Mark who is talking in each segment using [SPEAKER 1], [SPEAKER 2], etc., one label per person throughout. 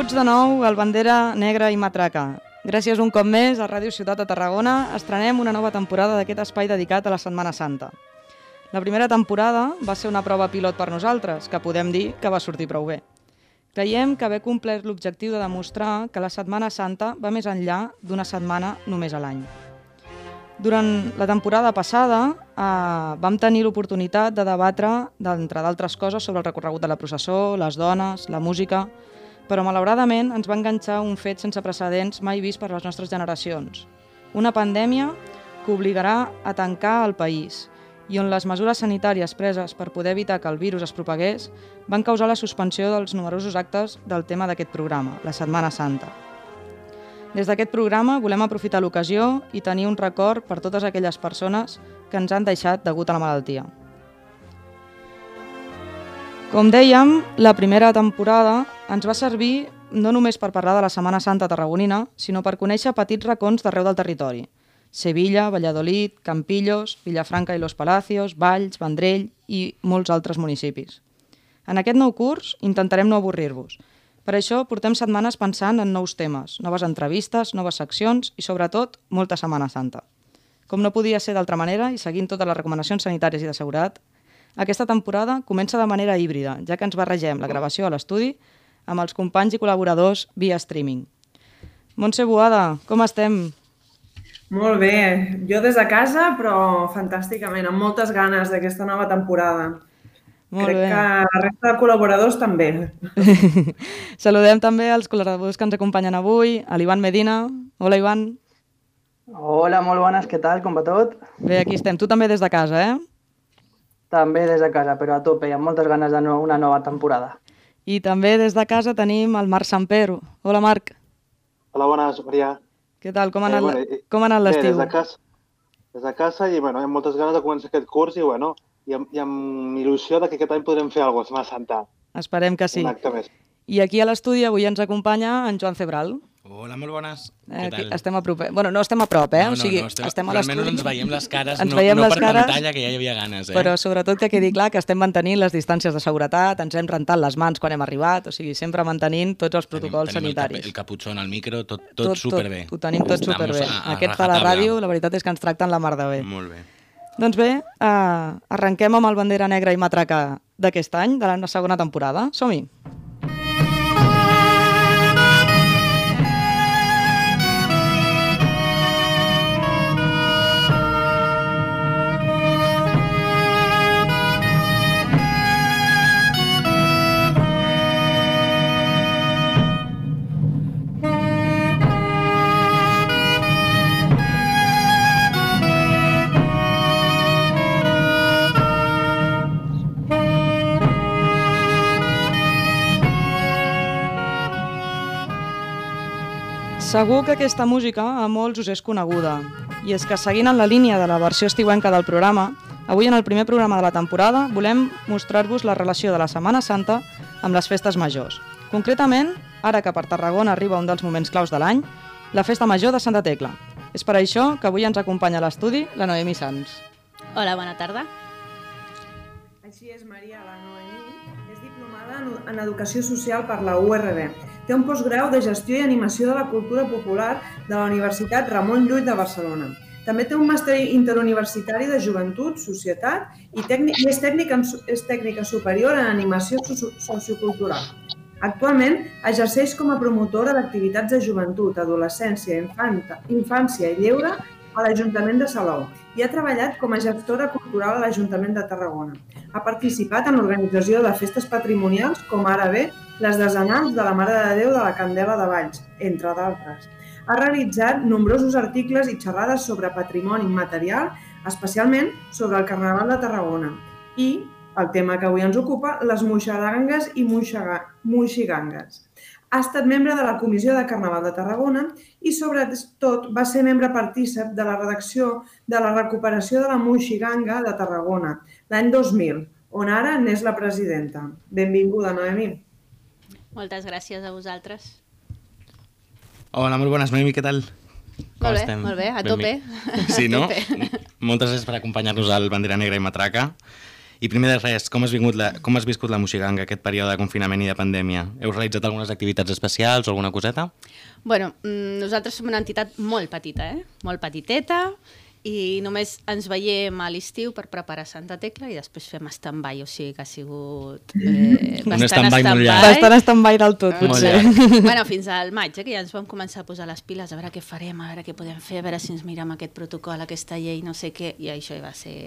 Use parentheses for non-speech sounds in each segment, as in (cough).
[SPEAKER 1] Benvinguts de nou al Bandera Negra i Matraca. Gràcies un cop més a Ràdio Ciutat de Tarragona estrenem una nova temporada d'aquest espai dedicat a la Setmana Santa. La primera temporada va ser una prova pilot per nosaltres, que podem dir que va sortir prou bé. Creiem que haver complert l'objectiu de demostrar que la Setmana Santa va més enllà d'una setmana només a l'any. Durant la temporada passada eh, vam tenir l'oportunitat de debatre, d'entre d'altres coses, sobre el recorregut de la processó, les dones, la música, però malauradament ens va enganxar un fet sense precedents mai vist per les nostres generacions. Una pandèmia que obligarà a tancar el país i on les mesures sanitàries preses per poder evitar que el virus es propagués van causar la suspensió dels numerosos actes del tema d'aquest programa, la Setmana Santa. Des d'aquest programa volem aprofitar l'ocasió i tenir un record per totes aquelles persones que ens han deixat degut a la malaltia. Com dèiem, la primera temporada ens va servir no només per parlar de la Setmana Santa tarragonina, sinó per conèixer petits racons d'arreu del territori. Sevilla, Valladolid, Campillos, Villafranca i Los Palacios, Valls, Vendrell i molts altres municipis. En aquest nou curs intentarem no avorrir-vos. Per això portem setmanes pensant en nous temes, noves entrevistes, noves seccions i, sobretot, molta Setmana Santa. Com no podia ser d'altra manera i seguint totes les recomanacions sanitàries i de seguretat, aquesta temporada comença de manera híbrida, ja que ens barregem la gravació a l'estudi amb els companys i col·laboradors via streaming. Montse Boada, com estem?
[SPEAKER 2] Molt bé, jo des de casa, però fantàsticament, amb moltes ganes d'aquesta nova temporada.
[SPEAKER 1] Molt
[SPEAKER 2] Crec
[SPEAKER 1] bé.
[SPEAKER 2] que la resta de col·laboradors també. (laughs)
[SPEAKER 1] Saludem també els col·laboradors que ens acompanyen avui, a l'Ivan Medina. Hola, Ivan.
[SPEAKER 3] Hola, molt bones, què tal? Com va tot?
[SPEAKER 1] Bé, aquí estem. Tu també des de casa, eh?
[SPEAKER 3] També des de casa, però a tope, amb moltes ganes de no, una nova temporada.
[SPEAKER 1] I també des de casa tenim el Marc Sampero. Hola, Marc.
[SPEAKER 4] Hola, bones, Maria.
[SPEAKER 1] Què tal? Com ha anat,
[SPEAKER 4] Eh, bueno,
[SPEAKER 1] eh,
[SPEAKER 4] eh,
[SPEAKER 1] com ha anat l'estiu?
[SPEAKER 4] des de casa, des de casa i, bueno, amb moltes ganes de començar aquest curs i, bueno, i amb, i amb il·lusió de que aquest any podrem fer alguna cosa, Setmana Santa,
[SPEAKER 1] Esperem que sí.
[SPEAKER 4] un acte més.
[SPEAKER 1] I aquí a l'estudi avui ens acompanya en Joan Cebral.
[SPEAKER 5] Hola, molt bones.
[SPEAKER 1] Eh,
[SPEAKER 5] Què
[SPEAKER 1] aquí
[SPEAKER 5] tal?
[SPEAKER 1] estem a prop. Bueno, no estem a prop, eh?
[SPEAKER 5] No,
[SPEAKER 1] o sigui,
[SPEAKER 5] no, no, estem,
[SPEAKER 1] estem a
[SPEAKER 5] però almenys
[SPEAKER 1] l'estudi.
[SPEAKER 5] ens veiem les cares,
[SPEAKER 1] Ens
[SPEAKER 5] no,
[SPEAKER 1] veiem
[SPEAKER 5] no
[SPEAKER 1] les
[SPEAKER 5] per
[SPEAKER 1] cares,
[SPEAKER 5] pantalla, que ja hi havia ganes, eh?
[SPEAKER 1] Però sobretot que quedi clar que estem mantenint les distàncies de seguretat, ens hem rentat les mans quan hem arribat, o sigui, sempre mantenint tots els protocols
[SPEAKER 5] tenim, tenim
[SPEAKER 1] sanitaris.
[SPEAKER 5] El, cap, el caputxó en el micro, tot, tot, superbé.
[SPEAKER 1] Ho tenim tot superbé.
[SPEAKER 5] a- a
[SPEAKER 1] Aquest fa la ràdio, la veritat és que ens tracten la mar de bé.
[SPEAKER 5] Molt bé.
[SPEAKER 1] Doncs bé, eh, arrenquem amb el bandera negra i matraca d'aquest any, de la segona temporada. Som-hi! Segur que aquesta música a molts us és coneguda. I és que seguint en la línia de la versió estiuenca del programa, avui en el primer programa de la temporada volem mostrar-vos la relació de la Setmana Santa amb les festes majors. Concretament, ara que per Tarragona arriba un dels moments claus de l'any, la Festa Major de Santa Tecla. És per això que avui ens acompanya a l'estudi la Noemi Sans.
[SPEAKER 6] Hola, bona tarda.
[SPEAKER 2] Així és, Maria, la Noemí és diplomada en- en Educació Social per la URB. Té un postgrau de Gestió i Animació de la Cultura Popular de la Universitat Ramon Llull de Barcelona. També té un màster interuniversitari de Joventut, Societat i, tècnic, i és, tècnica, és tècnica superior en animació socio- sociocultural. Actualment exerceix com a promotora d'activitats de joventut, adolescència, infanta, infància i lleure a l'Ajuntament de Salou i ha treballat com a gestora cultural a l'Ajuntament de Tarragona. Ha participat en l'organització de festes patrimonials com ara bé les desenals de la Mare de Déu de la Candela de Valls, entre d'altres. Ha realitzat nombrosos articles i xerrades sobre patrimoni immaterial, especialment sobre el Carnaval de Tarragona. I el tema que avui ens ocupa, les moixarangues i moixigangues. Ha estat membre de la Comissió de Carnaval de Tarragona i, sobretot, va ser membre partícip de la redacció de la recuperació de la moixiganga de Tarragona l'any 2000, on ara n'és la presidenta. Benvinguda, Noemi.
[SPEAKER 6] Moltes gràcies a vosaltres.
[SPEAKER 5] Hola, molt bones, Noemi, què tal? Com
[SPEAKER 6] Molt bé,
[SPEAKER 5] estem?
[SPEAKER 6] molt bé, a tope.
[SPEAKER 5] Sí, no? (laughs)
[SPEAKER 6] Tope.
[SPEAKER 5] Moltes gràcies per acompanyar-nos al Bandera Negra i Matraca. I primer de res, com has, vingut la, com has viscut la Moixiganga aquest període de confinament i de pandèmia? Heu realitzat algunes activitats especials o alguna coseta?
[SPEAKER 6] Bueno, mm, nosaltres som una entitat molt petita, eh? Molt petiteta, i només ens veiem a l'estiu per preparar Santa Tecla i després fem stand-by, o sigui que ha sigut eh,
[SPEAKER 5] Un
[SPEAKER 6] bastant
[SPEAKER 5] stand-by llarg.
[SPEAKER 1] Bastant estan-by del tot,
[SPEAKER 6] Ah.
[SPEAKER 1] potser. (laughs)
[SPEAKER 6] bueno, fins al maig, eh, que ja ens vam començar a posar les piles, a veure què farem, a veure què podem fer, a veure si ens mirem aquest protocol, aquesta llei, no sé què, i això hi va ser...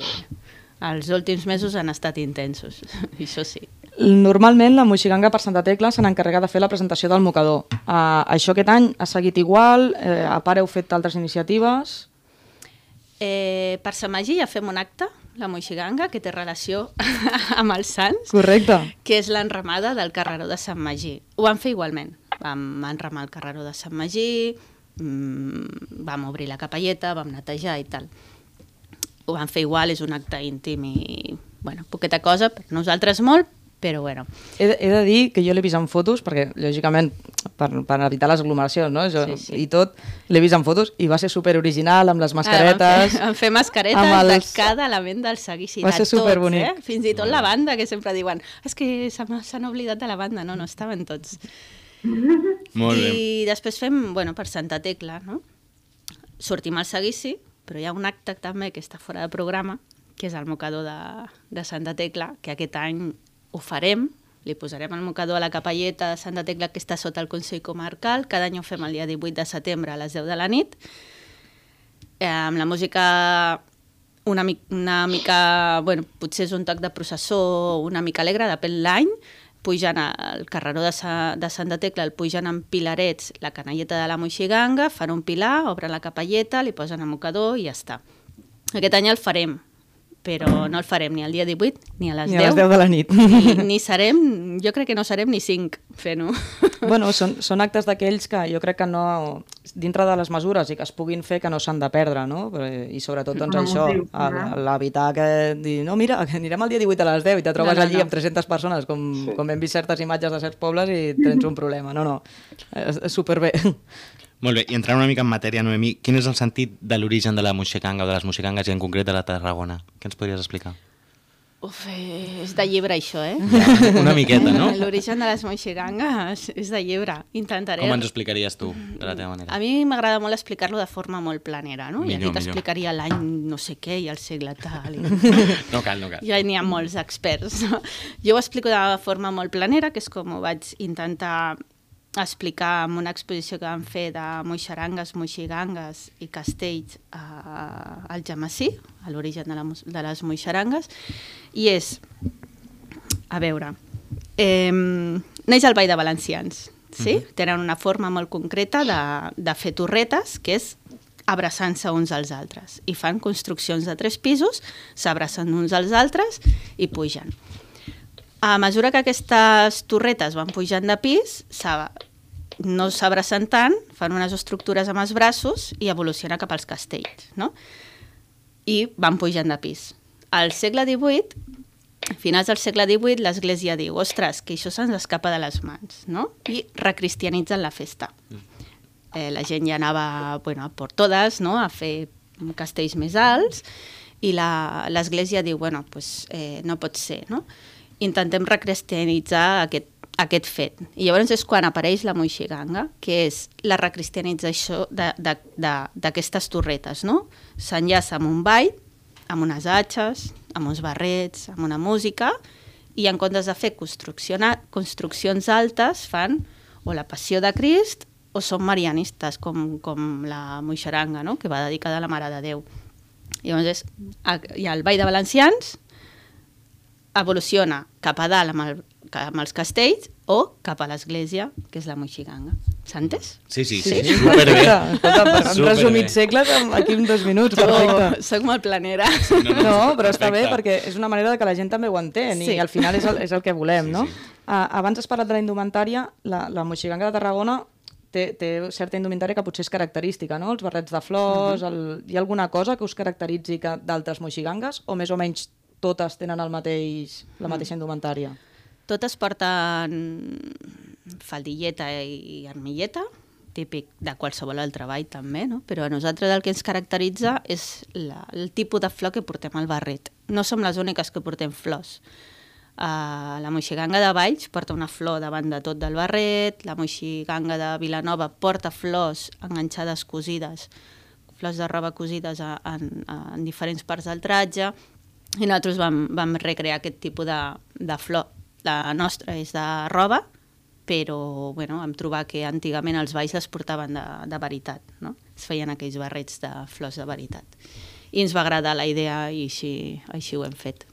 [SPEAKER 6] Els últims mesos han estat intensos, (laughs) això sí.
[SPEAKER 1] Normalment la Moixiganga per Santa Tecla se n'encarrega de fer la presentació del mocador. Uh, això aquest any ha seguit igual, eh, a part heu fet altres iniciatives...
[SPEAKER 6] Eh, per Sant Magí ja fem un acte, la Moixiganga, que té relació (laughs) amb els Sants,
[SPEAKER 1] Correcte.
[SPEAKER 6] que és l'enramada del carreró de Sant Magí. Ho vam fer igualment. Vam enramar el carreró de Sant Magí, mmm, vam obrir la capelleta, vam netejar i tal. Ho vam fer igual, és un acte íntim i, bueno, poqueta cosa, per nosaltres molt, però bueno.
[SPEAKER 1] He, de- he de dir que jo l'he vist en fotos, perquè lògicament per, per evitar les aglomeracions no? jo,
[SPEAKER 6] Sí, sí.
[SPEAKER 1] i tot, l'he vist en fotos i va ser super original amb les
[SPEAKER 6] Ah,
[SPEAKER 1] mascaretes. (laughs)
[SPEAKER 6] Fer, vam fer mascaretes
[SPEAKER 1] amb
[SPEAKER 6] els... de cada element del seguici,
[SPEAKER 1] Va
[SPEAKER 6] de
[SPEAKER 1] ser
[SPEAKER 6] tots,
[SPEAKER 1] superbonic.
[SPEAKER 6] eh? Fins i tot la banda, que sempre diuen és que se m'ha- s'han oblidat de la banda. No, no, estaven tots. (laughs)
[SPEAKER 5] Molt
[SPEAKER 6] I
[SPEAKER 5] bé.
[SPEAKER 6] després fem, bueno, per Santa Tecla, no? Sortim al seguici, però hi ha un acte també que està fora de programa, que és el mocador de, de Santa Tecla, que aquest any ho farem, li posarem el mocador a la capelleta de Santa Tecla que està sota el Consell Comarcal, cada any ho fem el dia 18 de setembre a les 10 de la nit, eh, amb la música una, mi una mica, bueno, potser és un toc de processó una mica alegre, depèn l'any, pujant al carreró de, Sa de Santa Tecla, el pugen amb pilarets la canalleta de la Moixiganga, fan un pilar, obren la capelleta, li posen el mocador i ja està. Aquest any el farem, però no el farem ni el dia 18 ni a les
[SPEAKER 1] Ni
[SPEAKER 6] 10.
[SPEAKER 1] a les 10 de la nit.
[SPEAKER 6] Ni, ni serem, jo crec que no serem ni 5 fent-ho. (laughs)
[SPEAKER 1] bueno, són, són actes d'aquells que jo crec que no, dintre de les mesures i que es puguin fer que no s'han de perdre, no? I sobretot doncs,
[SPEAKER 2] a
[SPEAKER 1] això,
[SPEAKER 2] no?
[SPEAKER 1] l'evitar que dir, no, mira, que anirem el dia 18 a les 10 i te trobes
[SPEAKER 6] No, no,
[SPEAKER 1] allí
[SPEAKER 6] no.
[SPEAKER 1] amb 300 persones, com,
[SPEAKER 4] Sí.
[SPEAKER 1] com hem vist certes imatges de certs pobles i tens un problema. No, no, és superbé.
[SPEAKER 5] Molt bé, i entrant una mica en matèria, Noemi, quin és el sentit de l'origen de la Moixiganga o de les Moixigangues i en concret de la Tarragona? Què ens podries explicar?
[SPEAKER 6] Uf, és de llibre això, eh?
[SPEAKER 5] Ja, una miqueta, no? (laughs)
[SPEAKER 6] L'origen de les moixigangues és de llibre. Intentaré...
[SPEAKER 5] Com ens explicaries tu, de la teva manera?
[SPEAKER 6] A mi m'agrada molt explicar-lo de forma molt planera, no? I
[SPEAKER 5] Millor,
[SPEAKER 6] aquí
[SPEAKER 5] millor.
[SPEAKER 6] t'explicaria l'any no sé què i el segle tal. I... (laughs)
[SPEAKER 5] No cal, no cal.
[SPEAKER 6] Ja n'hi ha molts experts. Jo ho explico de forma molt planera, que és com ho vaig intentar explicar en una exposició que vam fer de moixarangues, moixigangues i castells a, al Jamassí, a l'origen de, la, de les moixarangues, i és, a veure, eh, neix el Ball de Valencians, sí? Tenen una forma molt concreta de, de fer torretes, que és abraçant-se uns als altres. I fan construccions de tres pisos, s'abracen uns als altres i pugen. A mesura que aquestes torretes van pujant de pis, no s'abracen tant, fan unes estructures amb els braços i evoluciona cap als castells, no? I van pujant de pis. Al segle XVIII, a finals del segle XVIII, l'Església diu ostres, que això se'ns escapa de les mans, no? I recristianitzen la festa. Eh, la gent ja anava bueno, a por todas, no? a fer castells més alts, i la- l'Església diu, bueno, pues, eh, no pot ser, no? Intentem recristianitzar aquest, aquest fet. I llavors és quan apareix la moixiganga, que és la recristianització d'aquestes torretes, no? S'enllaça amb un ball, amb unes atxes, amb uns barrets, amb una música, i en comptes de fer construccions altes, fan o la Passió de Crist o són marianistes, com, com la Moixaranga, no? que va dedicada a la Mare de Déu. Llavors és, hi ha el Ball de Valencians, evoluciona cap a dalt amb, el, amb els castells o cap a l'església, que és la Moixiganga. S'ha entès?
[SPEAKER 5] Sí, sí,
[SPEAKER 1] Sí,
[SPEAKER 5] sí,
[SPEAKER 1] sí,
[SPEAKER 5] superbé.
[SPEAKER 1] perfecte. Escolta, hem resumit segles en- aquí en dos minuts, perfecte.
[SPEAKER 6] Oh, soc molt planera.
[SPEAKER 1] No, però està bé
[SPEAKER 5] perfecte.
[SPEAKER 1] perquè és una manera de que la gent també ho entén
[SPEAKER 6] Sí.
[SPEAKER 1] i al final és el, és el que volem,
[SPEAKER 5] Sí,
[SPEAKER 1] no?
[SPEAKER 5] sí.
[SPEAKER 1] Uh, abans has parlat de la indumentària, la, la Moixiganga de Tarragona té, té certa indumentària que potser és característica, no? Els barrets de flors, el... hi ha alguna cosa que us caracteritzi que d'altres moixigangues o més o menys totes tenen el mateix, la mateixa indumentària?
[SPEAKER 6] Totes porten faldilleta i armilleta, típic de qualsevol altre ball també, no? però a nosaltres el que ens caracteritza és la, el tipus de flor que portem al barret. No som les úniques que portem flors. Uh, la moixiganga de Valls porta una flor davant de tot del barret, la moixiganga de Vilanova porta flors enganxades cosides, flors de roba cosides a, en, en diferents parts del tratge, i nosaltres vam, vam recrear aquest tipus de, de flor. La nostra és de roba, però bueno, vam trobar que antigament els balls les portaven de, de veritat, no? es feien aquells barrets de flors de veritat. I ens va agradar la idea i així, així ho hem fet.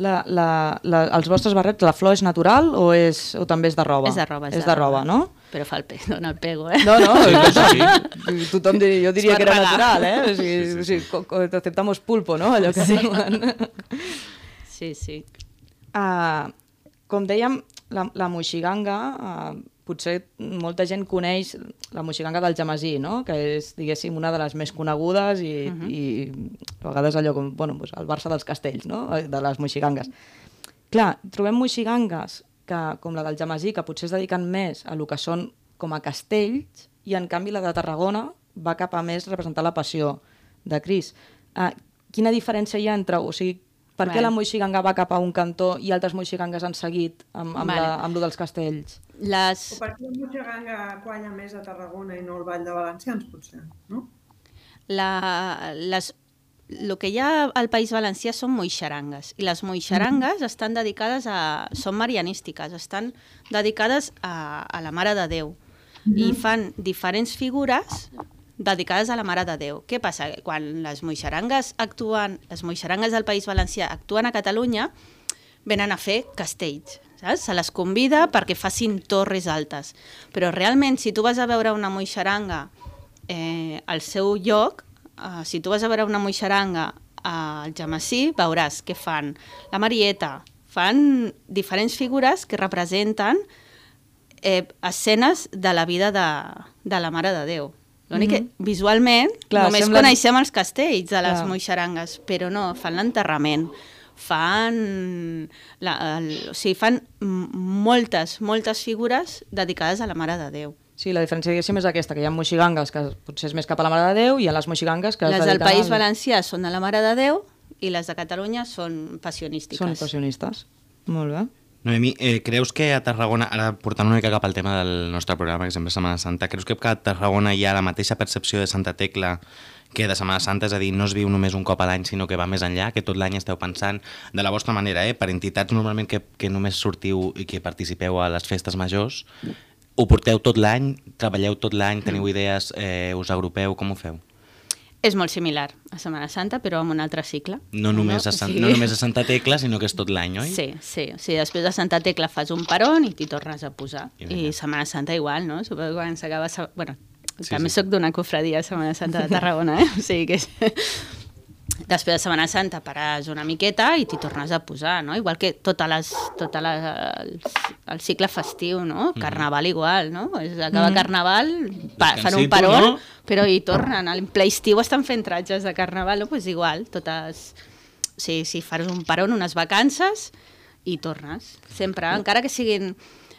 [SPEAKER 1] La, la, la, els vostres barrets, la flor és natural o, és, o també és de roba?
[SPEAKER 6] És de roba.
[SPEAKER 1] És de roba, no?
[SPEAKER 6] Però fa el pe dona el pego, eh?
[SPEAKER 1] No, no,
[SPEAKER 5] Sí, sí,
[SPEAKER 1] tothom diria, jo diria que era natural, eh? O sigui, sí, sí, co, aceptamos pulpo, no? Allò que sí. diuen.
[SPEAKER 6] Sí, sí.
[SPEAKER 1] Uh, com dèiem, la, la moixiganga, uh, potser molta gent coneix la moixiganga del Jamasí, no? que és, diguéssim, una de les més conegudes i, uh -huh. i a vegades allò com, bueno, doncs el Barça dels castells, no? de les moixigangues. Clar, trobem moixigangues que, com la del Jamasí, que potser es dediquen més a lo que són com a castells, i en canvi la de Tarragona va cap a més representar la passió de Cris. Uh, quina diferència hi ha entre... O sigui, per què
[SPEAKER 6] Vale.
[SPEAKER 1] la moixiganga va cap a un cantó i altres moixigangues han seguit amb, amb,
[SPEAKER 6] Vale.
[SPEAKER 1] la, amb lo dels castells?
[SPEAKER 6] Les,
[SPEAKER 2] O per què la Moixiganga qualla més a Tarragona i no al Vall de Valencians, potser, no?
[SPEAKER 6] la, les, el que hi ha al País Valencià són moixarangues i les moixarangues estan dedicades a... són marianístiques, estan dedicades a, a la Mare de Déu i fan diferents figures dedicades a la Mare de Déu. Què passa? Quan les moixarangues actuen, les moixarangues del País Valencià actuen a Catalunya, venen a fer castells, saps? Se les convida perquè facin torres altes. Però realment, si tu vas a veure una moixaranga eh, al seu lloc, eh, si tu vas a veure una moixaranga al Jamassí, veuràs que fan la Marieta, fan diferents figures que representen eh, escenes de la vida de, de la Mare de Déu. L'únic que visualment
[SPEAKER 1] Clar,
[SPEAKER 6] només
[SPEAKER 1] semblen-
[SPEAKER 6] coneixem els castells de les
[SPEAKER 1] Clar.
[SPEAKER 6] moixarangues, però no, fan l'enterrament, fan, la, el, o sigui, fan moltes, moltes figures dedicades a la Mare de Déu.
[SPEAKER 1] Sí, la diferència, diguéssim, és aquesta, que hi ha moixigangues que potser és més cap a la Mare de Déu i hi ha les moixigangues que es
[SPEAKER 6] Les del País
[SPEAKER 1] al-
[SPEAKER 6] Valencià són de la Mare de Déu i les de Catalunya són passionístiques.
[SPEAKER 1] Són passionistes. Molt bé.
[SPEAKER 5] Noemi, eh, creus que a Tarragona, ara portant una mica cap al tema del nostre programa, que sempre és Setmana Santa, creus que a Tarragona hi ha la mateixa percepció de Santa Tecla que de Setmana Santa, és a dir, no es viu només un cop a l'any, sinó que va més enllà, que tot l'any esteu pensant de la vostra manera, eh? per entitats normalment que, que només sortiu i que participeu a les festes majors, ho porteu tot l'any, treballeu tot l'any, teniu idees, eh, us agrupeu, com ho feu?
[SPEAKER 6] És molt similar a Setmana Santa, però amb un altre cicle.
[SPEAKER 5] No només, a, Sant,
[SPEAKER 6] Sí.
[SPEAKER 5] no només a Santa Tecla, sinó que és tot l'any, oi?
[SPEAKER 6] Sí, sí. O sigui, després de Santa Tecla fas un peron i t'hi tornes a posar.
[SPEAKER 5] I
[SPEAKER 6] I. Setmana Santa igual, no? Suposo que quan s'acaba... Sa- Bueno,
[SPEAKER 5] Sí,
[SPEAKER 6] també
[SPEAKER 5] sí.
[SPEAKER 6] sóc d'una cofradia de Setmana Santa de Tarragona, eh? (laughs) O sigui que... és- Després de Setmana Santa pares una miqueta i t'hi tornes a posar, no? Igual que tota les, tota la, el, el cicle festiu, no?
[SPEAKER 5] Mhm.
[SPEAKER 6] Carnaval igual, no? És, acaba Carnaval, pa, fan un peron,
[SPEAKER 5] no?
[SPEAKER 6] però hi tornen. En ple estiu estan fent tratges de Carnaval, no? Pues igual, totes... O sigui, si fas un peron, unes vacances, i tornes. Sempre, encara que siguin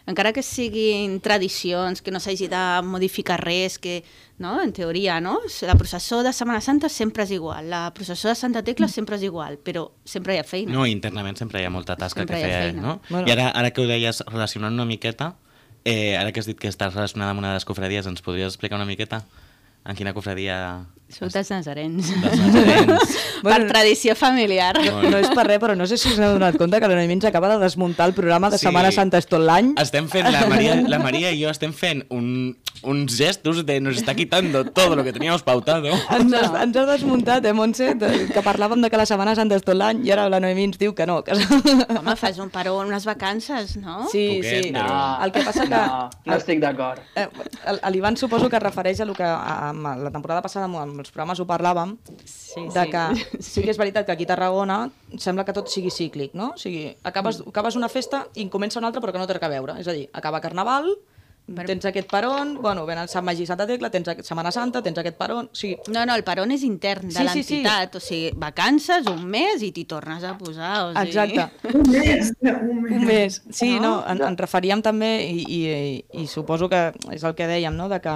[SPEAKER 6] encara que siguin tradicions, que no s'hagi de modificar res, que, no? en teoria, no? la processó de Setmana Santa sempre és igual, la processó de Santa Tecla sempre és igual, però sempre hi ha feina.
[SPEAKER 5] No, internament sempre hi ha molta tasca
[SPEAKER 6] Sempre
[SPEAKER 5] que fer,
[SPEAKER 6] feina.
[SPEAKER 5] no?
[SPEAKER 1] Bueno.
[SPEAKER 5] I ara, ara que ho deies relacionant una miqueta, eh, ara que has dit que estàs relacionada amb una de les cofradies, ens podries explicar una miqueta En quina cofradia...
[SPEAKER 6] Sou dels nazarens.
[SPEAKER 5] Dels nazarens. (laughs)
[SPEAKER 6] per
[SPEAKER 1] Bueno,
[SPEAKER 6] tradició familiar.
[SPEAKER 1] No, no és per res, però no sé si us n'heu donat compte que l'Anna ens acaba de desmuntar el programa de
[SPEAKER 5] Sí.
[SPEAKER 1] Setmana Santa és tot l'any.
[SPEAKER 5] Estem fent, la Maria, la Maria i jo estem fent un, uns gestos de nos está quitando todo lo que teníamos pautado.
[SPEAKER 1] Ens, has, ens ha desmuntat, eh, Montse? De- Que parlàvem de que la Setmana Santa és tot l'any i ara la Noemí ens diu que no. Que...
[SPEAKER 6] Home, fas un paró, unes vacances, no?
[SPEAKER 1] Sí,
[SPEAKER 5] Poquet,
[SPEAKER 1] sí.
[SPEAKER 5] però-
[SPEAKER 1] El que passa que...
[SPEAKER 3] No, no estic d'acord.
[SPEAKER 1] Eh, a l'Ivan suposo que es refereix a lo que a, a, la temporada passada amb, amb els programes ho parlàvem,
[SPEAKER 6] Sí,
[SPEAKER 1] de
[SPEAKER 6] sí.
[SPEAKER 1] que (laughs) sí que és veritat que aquí a Tarragona sembla que tot sigui cíclic, no? O sigui, acabes, acabes una festa i en comença una altra però que no té res a veure. És a dir, acaba Carnaval, tens aquest peron, bueno, ven el Sant Magí i Santa Tecla, tens aquest- Setmana Santa, tens aquest peron... O sigui,
[SPEAKER 6] No, no, el peron és intern de
[SPEAKER 1] Sí, sí, sí.
[SPEAKER 6] l'entitat, o sigui, vacances, un mes i t'hi tornes a posar, o sigui...
[SPEAKER 1] exacte.
[SPEAKER 2] Un mes, (laughs) un mes.
[SPEAKER 1] Un mes. Sí, no,
[SPEAKER 6] No?
[SPEAKER 1] en, en referíem també, i, i, i suposo que és el que dèiem, no? de que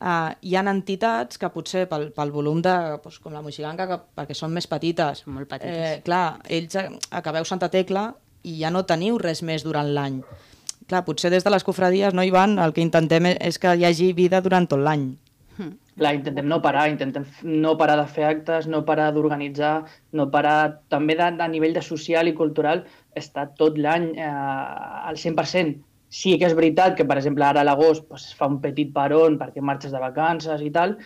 [SPEAKER 1] uh, hi ha entitats que potser pel, pel volum de, doncs, com la Moixiganga, que, perquè són més petites,
[SPEAKER 6] Són molt petites.
[SPEAKER 1] Eh, clar, ells eh, acabeu Santa Tecla i ja no teniu res més durant l'any. Clar, potser des de les cofradies no hi van, el que intentem e- és que hi hagi vida durant tot l'any.
[SPEAKER 3] Clar, intentem no parar, intentem no parar de fer actes, no parar d'organitzar, no parar també de, de nivell de social i cultural, està tot l'any eh, al 100%. Sí que és veritat que, per exemple, ara a l'agost pues, es fa un petit peron perquè marxes de vacances i tal,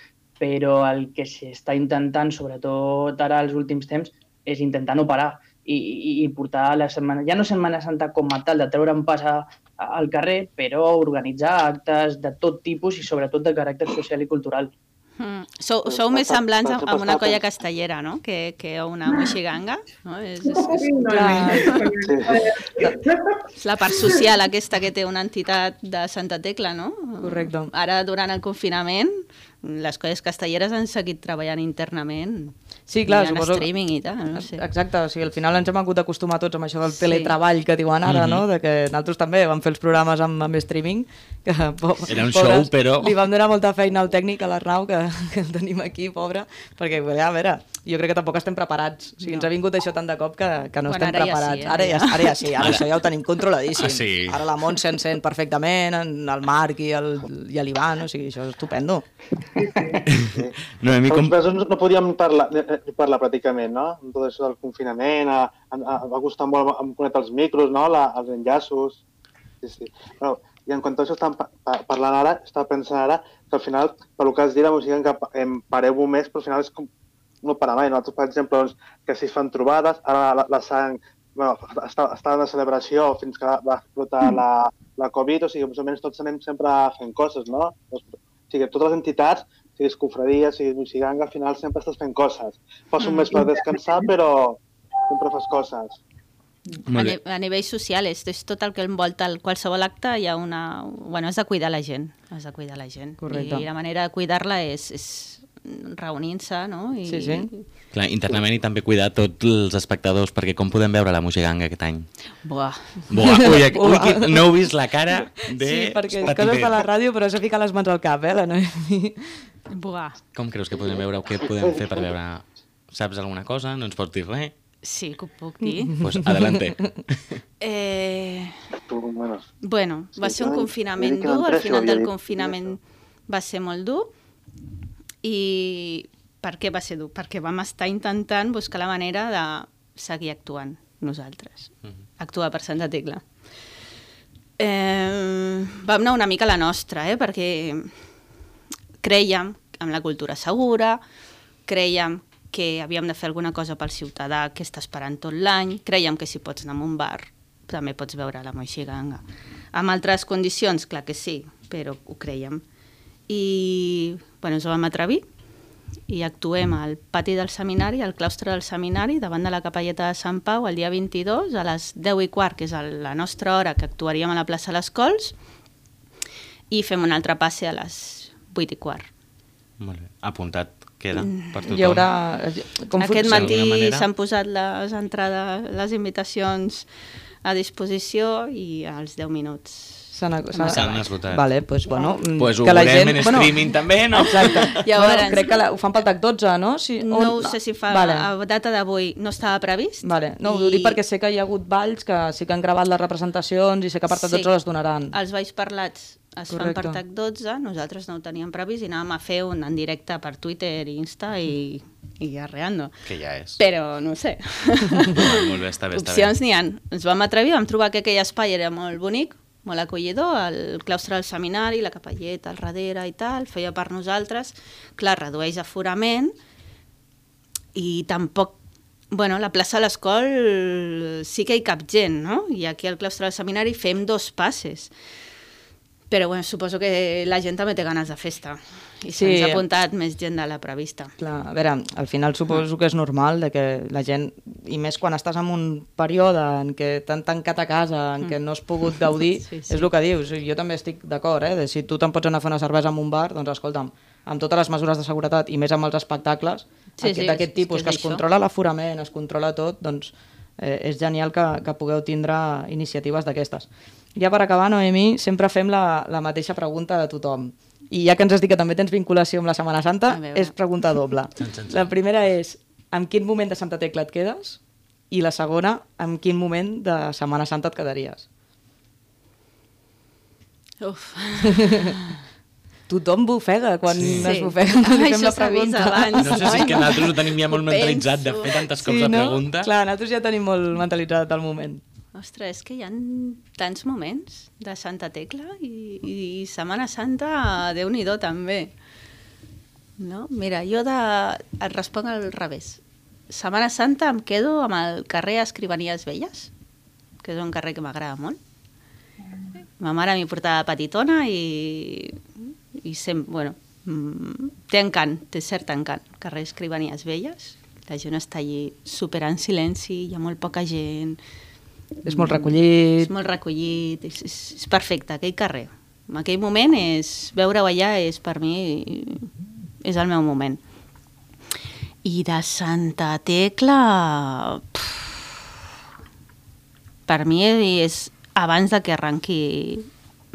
[SPEAKER 3] però el que s'està intentant, sobretot ara als últims temps, és intentar no parar i, i, i portar la setmana, ja no Setmana Santa com a tal, de treure'n pas a, a- al carrer, però organitzar actes de tot tipus i sobretot de caràcter social i cultural.
[SPEAKER 6] Mm. Sou,
[SPEAKER 4] Pues,
[SPEAKER 6] sou més semblants
[SPEAKER 4] per
[SPEAKER 6] a,
[SPEAKER 4] exemple,
[SPEAKER 6] a una colla castellera, no?, que, que a una moixiganga, no? És, és, és,
[SPEAKER 2] no,
[SPEAKER 6] és la part social aquesta que té una entitat de Santa Tecla, no?
[SPEAKER 1] Correcte.
[SPEAKER 6] Ara, durant el confinament, les colles castelleres han seguit treballant internament.
[SPEAKER 1] Sí, clar, suposo...
[SPEAKER 6] streaming i tal, no sé.
[SPEAKER 1] Exacte, o sigui, al final ens hem hagut d'acostumar tots amb això del
[SPEAKER 6] Sí.
[SPEAKER 1] teletreball que diuen ara, no? De que nosaltres també vam fer els programes amb, amb streaming. Que, po
[SPEAKER 5] Era un
[SPEAKER 1] pobres,
[SPEAKER 5] show, però-
[SPEAKER 1] Li vam donar molta feina al tècnic, a l'Arnau, que, que el tenim aquí, pobre, perquè, a veure, jo crec que tampoc estem preparats. O sigui, ens ha vingut això tant de cop que, que no
[SPEAKER 6] Bueno,
[SPEAKER 1] estem
[SPEAKER 6] ara ja sí,
[SPEAKER 1] preparats.
[SPEAKER 6] eh?
[SPEAKER 1] Ara, ja, ara ja sí, ara
[SPEAKER 5] Ara-
[SPEAKER 1] això ja ho tenim controladíssim.
[SPEAKER 5] Ah, sí.
[SPEAKER 1] Ara la Montse sent perfectament, en el Marc i el- i l'Ivan, o sigui, això és estupendo.
[SPEAKER 5] No, a mi
[SPEAKER 4] Fa
[SPEAKER 5] com...
[SPEAKER 4] mesos no, no podíem parlar, eh, eh, parlar pràcticament, no? Amb tot això del confinament, a, a, a, va costar molt em connectar els micros, no? La, els enllaços... Sí, sí. Bueno, I en quant a això estàvem pa pa parlant ara, estava pensant ara que al final, pel que has dit, la música que em pareu un mes, però al final és com no para mai. Nosaltres, per exemple, doncs, que si es fan trobades, ara la, la sang bueno, està, està en la celebració fins que va explotar la, la Covid, o sigui, més o menys tots anem sempre fent coses, no? O sigui, totes les entitats, siguis confradia, siguis moixiganga, al final sempre estàs fent coses. Fas un mes per descansar, però sempre fas coses.
[SPEAKER 6] A, ni, a nivell social, és, és tot el que envolta el, qualsevol acte, hi ha una... Bueno, has de cuidar la gent, has de cuidar la gent.
[SPEAKER 1] Correcte.
[SPEAKER 6] I la manera de cuidar-la és, és reunint-se, no? I,
[SPEAKER 1] Sí, sí.
[SPEAKER 5] Clar, internament i també cuidar tots els espectadors, perquè com podem veure la Moixiganga aquest any?
[SPEAKER 6] Buah.
[SPEAKER 5] Buah, ui, ui, (laughs) ui, no heu vist la cara de...
[SPEAKER 1] Sí, perquè
[SPEAKER 5] Patinet.
[SPEAKER 1] coses de la ràdio, però s'ha ficat les mans al cap, eh, la Noemi?
[SPEAKER 6] Buah.
[SPEAKER 5] Com creus que podem veure o què podem fer per veure... Saps alguna cosa? No ens pots dir res?
[SPEAKER 6] Sí, que ho puc dir.
[SPEAKER 5] Pues adelante. (laughs)
[SPEAKER 6] Eh,
[SPEAKER 4] bueno,
[SPEAKER 6] bueno, va ser un confinament dur, al final del confinament va ser molt dur. I per què va ser dur? Perquè vam estar intentant buscar la manera de seguir actuant nosaltres, actuar per Santa Tecla. Eh, vam anar una mica a la nostra, eh? perquè creiem en la cultura segura, creiem que havíem de fer alguna cosa pel ciutadà que està esperant tot l'any, creiem que si pots anar a un bar també pots veure la Moixiganga. Amb altres condicions, clar que sí, però ho creiem. I bueno, ens vam atrevir i actuem al pati del seminari, al claustre del seminari, davant de la capelleta de Sant Pau, el dia 22, a les 10 i quart, que és la nostra hora que actuaríem a la plaça Les Cols, i fem un altre passe a les 8 i quart.
[SPEAKER 5] Molt bé. Apuntat queda per tothom.
[SPEAKER 1] Hi haurà... Com
[SPEAKER 6] Aquest
[SPEAKER 1] fut-
[SPEAKER 6] matí s'han posat les entrades, les invitacions a disposició i als 10 minuts.
[SPEAKER 1] S'han
[SPEAKER 5] S'han esgotat.
[SPEAKER 1] Vale, pues, bueno, mm,
[SPEAKER 5] Pues ho
[SPEAKER 1] que la
[SPEAKER 5] veurem
[SPEAKER 1] gent...
[SPEAKER 5] en streaming també, no?
[SPEAKER 1] Exacte. (laughs)
[SPEAKER 6] Llavors-
[SPEAKER 1] bueno, crec que la, ho fan pel TAC 12, no? Si,
[SPEAKER 6] No
[SPEAKER 1] on-
[SPEAKER 6] ho sé si fa,
[SPEAKER 1] Vale.
[SPEAKER 6] a data d'avui no estava previst.
[SPEAKER 1] Vale. No, I... ho dic perquè sé que hi ha hagut balls que sí que han gravat les representacions i sé que per TAC 12 les donaran.
[SPEAKER 6] Els balls parlats es fan
[SPEAKER 1] Correcte.
[SPEAKER 6] per TAC 12, nosaltres no ho teníem previst i anàvem a fer un en directe per Twitter i Insta i, i arreando.
[SPEAKER 5] Que ja és.
[SPEAKER 6] Però no ho sé.
[SPEAKER 5] Molt, (laughs) molt bé, està bé, està bé.
[SPEAKER 6] Opcions n'hi ha. Ens vam atrevir, vam trobar que aquell espai era molt bonic, molt acollidor, el claustre del seminari, la capelleta al darrere i tal, feia per nosaltres. Clar, redueix aforament i tampoc Bueno, la plaça de l'Escol sí que hi cap gent, no? I aquí al claustre del seminari fem dos passes. Però bueno, suposo que la gent també té ganes de festa. I
[SPEAKER 1] Sí.
[SPEAKER 6] se'ns ha apuntat més gent de la prevista.
[SPEAKER 1] Clar, a veure, al final suposo que és normal de que la gent, i més quan estàs en un període en què t'han tancat a casa, en què no has pogut gaudir, (laughs)
[SPEAKER 6] Sí, sí.
[SPEAKER 1] és el que dius. Jo també estic d'acord, eh? De si tu te'n pots anar a fer una cervesa en un bar, doncs escolta'm, amb totes les mesures de seguretat i més amb els espectacles,
[SPEAKER 6] Sí, sí,
[SPEAKER 1] d'aquest tipus, que
[SPEAKER 6] que
[SPEAKER 1] es controla l'aforament, es controla tot, doncs eh, és genial que, que pugueu tindre iniciatives d'aquestes. Ja per acabar, Noemi, sempre fem la, la mateixa pregunta a tothom. I ja que ens has dit que també tens vinculació amb la Setmana Santa, és pregunta doble. (laughs) La primera és, en quin moment de Santa Tecla et quedes? I la segona, en quin moment de Setmana Santa et quedaries?
[SPEAKER 6] Uf. (laughs)
[SPEAKER 1] Tothom bufega quan
[SPEAKER 5] Sí.
[SPEAKER 1] es bufega quan li
[SPEAKER 6] Ai, això s'avisa abans.
[SPEAKER 5] No sé si és que nosaltres ho tenim ja molt mentalitzat de fer tantes cops la pregunta.
[SPEAKER 1] Clar, nosaltres ja tenim molt mentalitzat el moment.
[SPEAKER 6] Ostres, és que hi ha tants moments de Santa Tecla i, i Setmana Santa, déu nhi també. No? Mira, jo de... et responc al revés. Setmana Santa em quedo amb el carrer Escrivanies Velles, que és un carrer que m'agrada molt. Ma mare m'hi portava petitona i, i sempre, bueno, mm, té encant, té cert encant. Carrer Escrivanies Velles, la gent està allí super en silenci, hi ha molt poca gent,
[SPEAKER 1] És molt recollit.
[SPEAKER 6] és molt recollit, és, és, és perfecte, aquell carrer. En aquell moment, és veure-ho allà és per mi és el meu moment. I de Santa Tecla... pff, per mi és abans de que arrenqui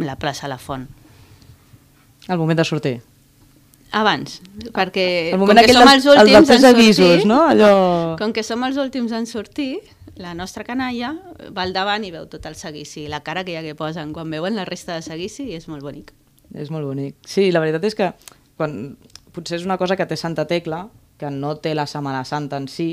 [SPEAKER 6] la plaça La Font.
[SPEAKER 1] El moment de sortir.
[SPEAKER 6] Abans, perquè
[SPEAKER 1] El moment
[SPEAKER 6] com que som els
[SPEAKER 1] el
[SPEAKER 6] últims
[SPEAKER 1] tres
[SPEAKER 6] en sortir,
[SPEAKER 1] avisos, no? Allò...
[SPEAKER 6] com que som els últims en sortir, la nostra canalla va al davant i veu tot el seguici. La cara que ja que posen quan veuen la resta de seguici és molt bonic.
[SPEAKER 1] És molt bonic. Sí, la veritat és que quan, potser és una cosa que té Santa Tecla, que no té la Setmana Santa en si,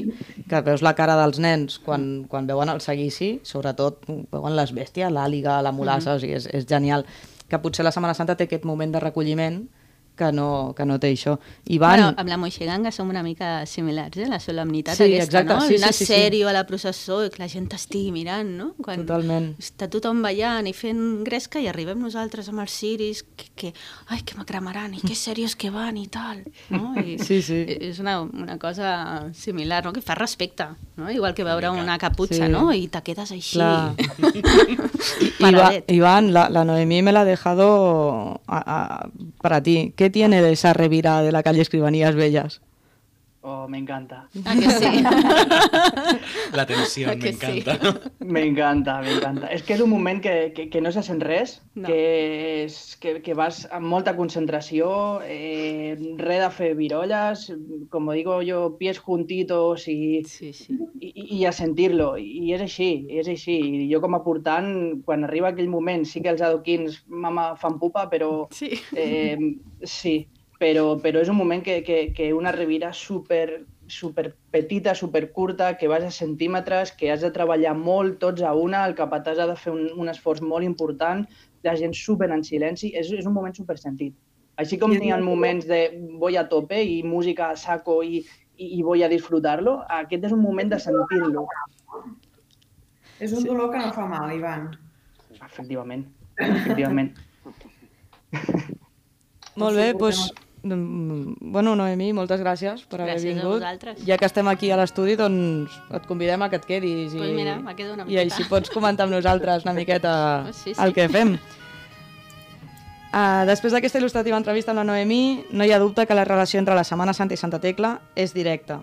[SPEAKER 1] que veus la cara dels nens quan, quan veuen el seguici, sobretot veuen les bèsties, l'àliga, la mulassa, mm -hmm. o sigui, és, és genial. Que potser la Setmana Santa té aquest moment de recolliment que no, que no té això. I van...
[SPEAKER 6] Bueno, amb la Moixiganga som una mica similars, eh? La solemnitat
[SPEAKER 1] Sí,
[SPEAKER 6] aquesta,
[SPEAKER 1] exacte,
[SPEAKER 6] no?
[SPEAKER 1] sí, sí,
[SPEAKER 6] Anar
[SPEAKER 1] sí, sí.
[SPEAKER 6] sèrio a la processó i que la gent t'estigui mirant, no? Quan
[SPEAKER 1] Totalment.
[SPEAKER 6] està tothom ballant i fent gresca i arribem nosaltres amb els ciris que, que ai, que m'acremaran i que serios que van i tal, no? I (laughs)
[SPEAKER 1] Sí, sí.
[SPEAKER 6] És una, una cosa similar, no? Que fa respecte, no? Igual que veure una caputxa,
[SPEAKER 1] Sí.
[SPEAKER 6] no? I te quedes així.
[SPEAKER 1] Clar. (laughs) Iva-. Iván, la, la Noemí me la ha dejado a- a- para ti. ¿Qué tiene de esa revira de la calle Escribanías Bellas?
[SPEAKER 3] Oh, me encanta.
[SPEAKER 6] Ah, que sí? (laughs)
[SPEAKER 5] La tensió,
[SPEAKER 6] Que
[SPEAKER 5] m'encanta.
[SPEAKER 6] sí.
[SPEAKER 3] Me encanta, me encanta. És que és un moment que, que, que no se sent res,
[SPEAKER 6] No.
[SPEAKER 3] que, és, que, que vas amb molta concentració, eh, res de fer virolles, com digo jo, pies juntitos i,
[SPEAKER 6] Sí, sí.
[SPEAKER 3] i, i a sentir-lo. I és així, és així. I jo com a portant, quan arriba aquell moment, sí que els adoquins mama fan pupa, però
[SPEAKER 6] Sí.
[SPEAKER 3] eh, sí, però, però és un moment que, que, que una revira super, super petita, super curta, que vas a centímetres, que has de treballar molt tots a una, el capatàs ha de fer un, un esforç molt important, la gent super en silenci, és, és un moment super sentit. Així com n'hi ha moments de voy a tope i música a saco i, i, i voy a disfrutar-lo, aquest és un moment de sentir-lo,
[SPEAKER 2] És un dolor que no fa mal, Ivan.
[SPEAKER 3] efectivament. efectivament. (laughs) (laughs)
[SPEAKER 1] Molt bé, doncs... Bueno, Noemí, moltes gràcies per haver
[SPEAKER 6] Gràcies a
[SPEAKER 1] vingut.
[SPEAKER 6] vosaltres.
[SPEAKER 1] Ja que estem aquí a l'estudi, doncs et convidem a que et quedis.
[SPEAKER 6] Pues mira, me quedo una
[SPEAKER 1] I
[SPEAKER 6] miqueta.
[SPEAKER 1] així pots comentar amb nosaltres una miqueta (laughs)
[SPEAKER 6] Sí, sí.
[SPEAKER 1] el que fem. Uh, després d'aquesta il·lustrativa entrevista amb la Noemí, no hi ha dubte que la relació entre la Setmana Santa i Santa Tecla és directa.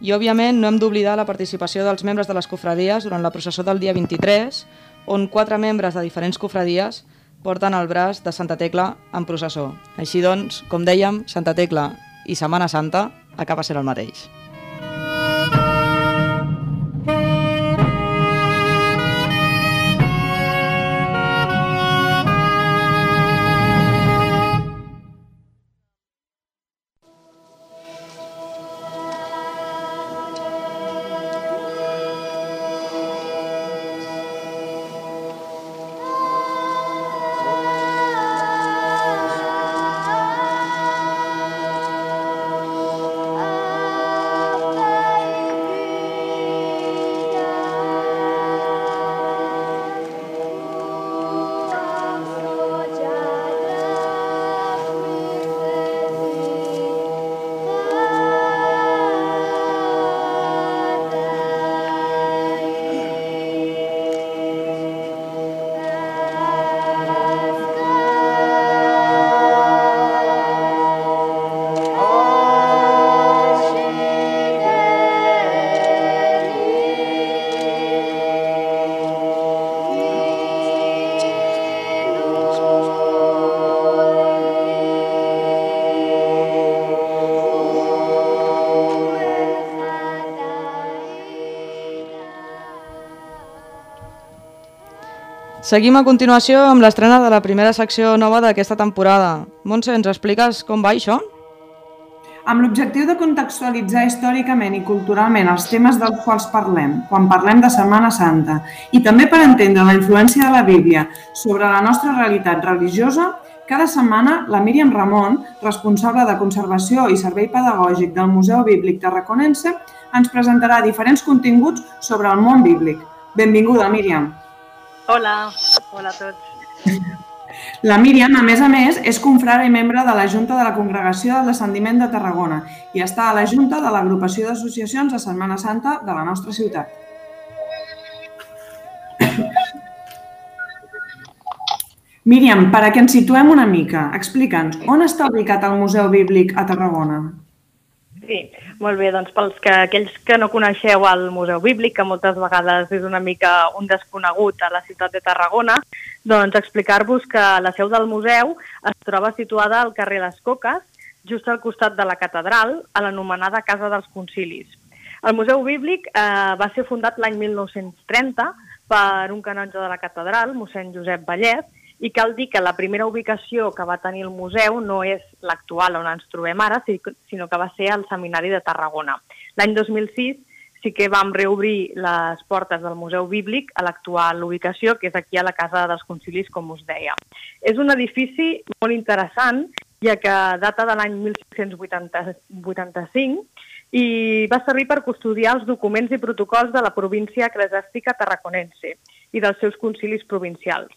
[SPEAKER 1] I, òbviament, no hem d'oblidar la participació dels membres de les cofradies durant la processó del dia 23, on quatre membres de diferents cofradies porten el braç de Santa Tecla en processó. Així doncs, com dèiem, Santa Tecla i Setmana Santa acaba sent el mateix. Seguim a continuació amb l'estrena de la primera secció nova d'aquesta temporada. Montse, ens expliques com va això?
[SPEAKER 2] Amb l'objectiu de contextualitzar històricament i culturalment els temes dels quals parlem, quan parlem de Setmana Santa, i també per entendre la influència de la Bíblia sobre la nostra realitat religiosa, cada setmana la Míriam Ramon, responsable de conservació i servei pedagògic del Museu Bíblic Tarraconense, ens presentarà diferents continguts sobre el món bíblic. Benvinguda, Míriam.
[SPEAKER 7] Hola, hola a tots.
[SPEAKER 2] La Míriam, a més a més, és confrare i membre de la Junta de la Congregació del Descendiment de Tarragona i està a la Junta de l'Agrupació d'Associacions de Setmana Santa de la nostra ciutat. Míriam, per a que ens situem una mica, explica'ns, on està ubicat el Museu Bíblic a Tarragona?
[SPEAKER 7] Sí, molt bé, doncs pels que aquells que no coneixeu el Museu Bíblic, que moltes vegades és una mica un desconegut a la ciutat de Tarragona, doncs explicar-vos que la seu del museu es troba situada al carrer Les Coques, just al costat de la catedral, a l'anomenada Casa dels Concilis. El Museu Bíblic eh, va ser fundat l'any 1930 per un canonge de la catedral, mossèn Josep Vallès, i cal dir que la primera ubicació que va tenir el museu no és l'actual on ens trobem ara, sinó que va ser al Seminari de Tarragona. L'any 2006 sí que vam reobrir les portes del Museu Bíblic a l'actual ubicació, que és aquí a la Casa dels Concilis, com us deia. És un edifici molt interessant, ja que data de l'any 1685 i va servir per custodiar els documents i protocols de la província eclesiàstica tarraconense i dels seus concilis provincials.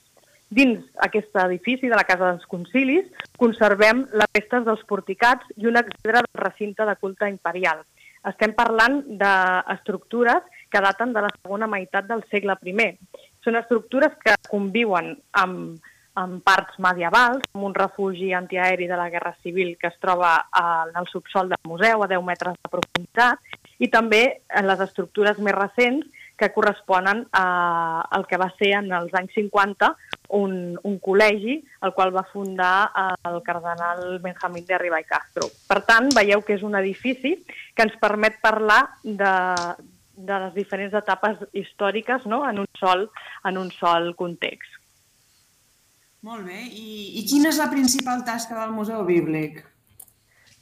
[SPEAKER 7] Dins aquest edifici de la Casa dels Concilis conservem les restes dels porticats i una exedra del recinte de culte imperial. Estem parlant d'estructures que daten de la segona meitat del segle I. Són estructures que conviuen amb, amb parts medievals, amb un refugi antiaeri de la Guerra Civil que es troba en el subsol del museu a 10 metres de profunditat, i també en les estructures més recents que corresponen a, al que va ser en els anys 50 un, un col·legi el qual va fundar el cardenal Benjamín de Riba i Castro. Per tant, veieu que és un edifici que ens permet parlar de, de les diferents etapes històriques no? en, un sol, en un sol context.
[SPEAKER 2] Molt bé. I, I quina és la principal tasca del Museu Bíblic?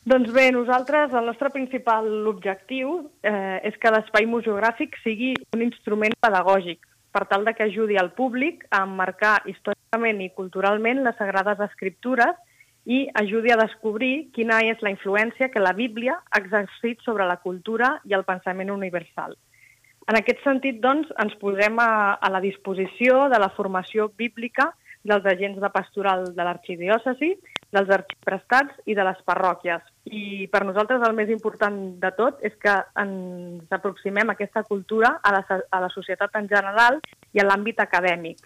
[SPEAKER 7] Doncs bé, nosaltres, el nostre principal objectiu eh, és que l'espai museogràfic sigui un instrument pedagògic per tal de que ajudi al públic a emmarcar històricament i culturalment les sagrades escriptures i ajudi a descobrir quina és la influència que la Bíblia ha exercit sobre la cultura i el pensament universal. En aquest sentit, doncs, ens posem a, a la disposició de la formació bíblica dels agents de pastoral de l'arxidiòcesi, dels arxiprestats i de les parròquies. I per nosaltres el més important de tot és que ens aproximem a aquesta cultura a la, a la societat en general i a l'àmbit acadèmic,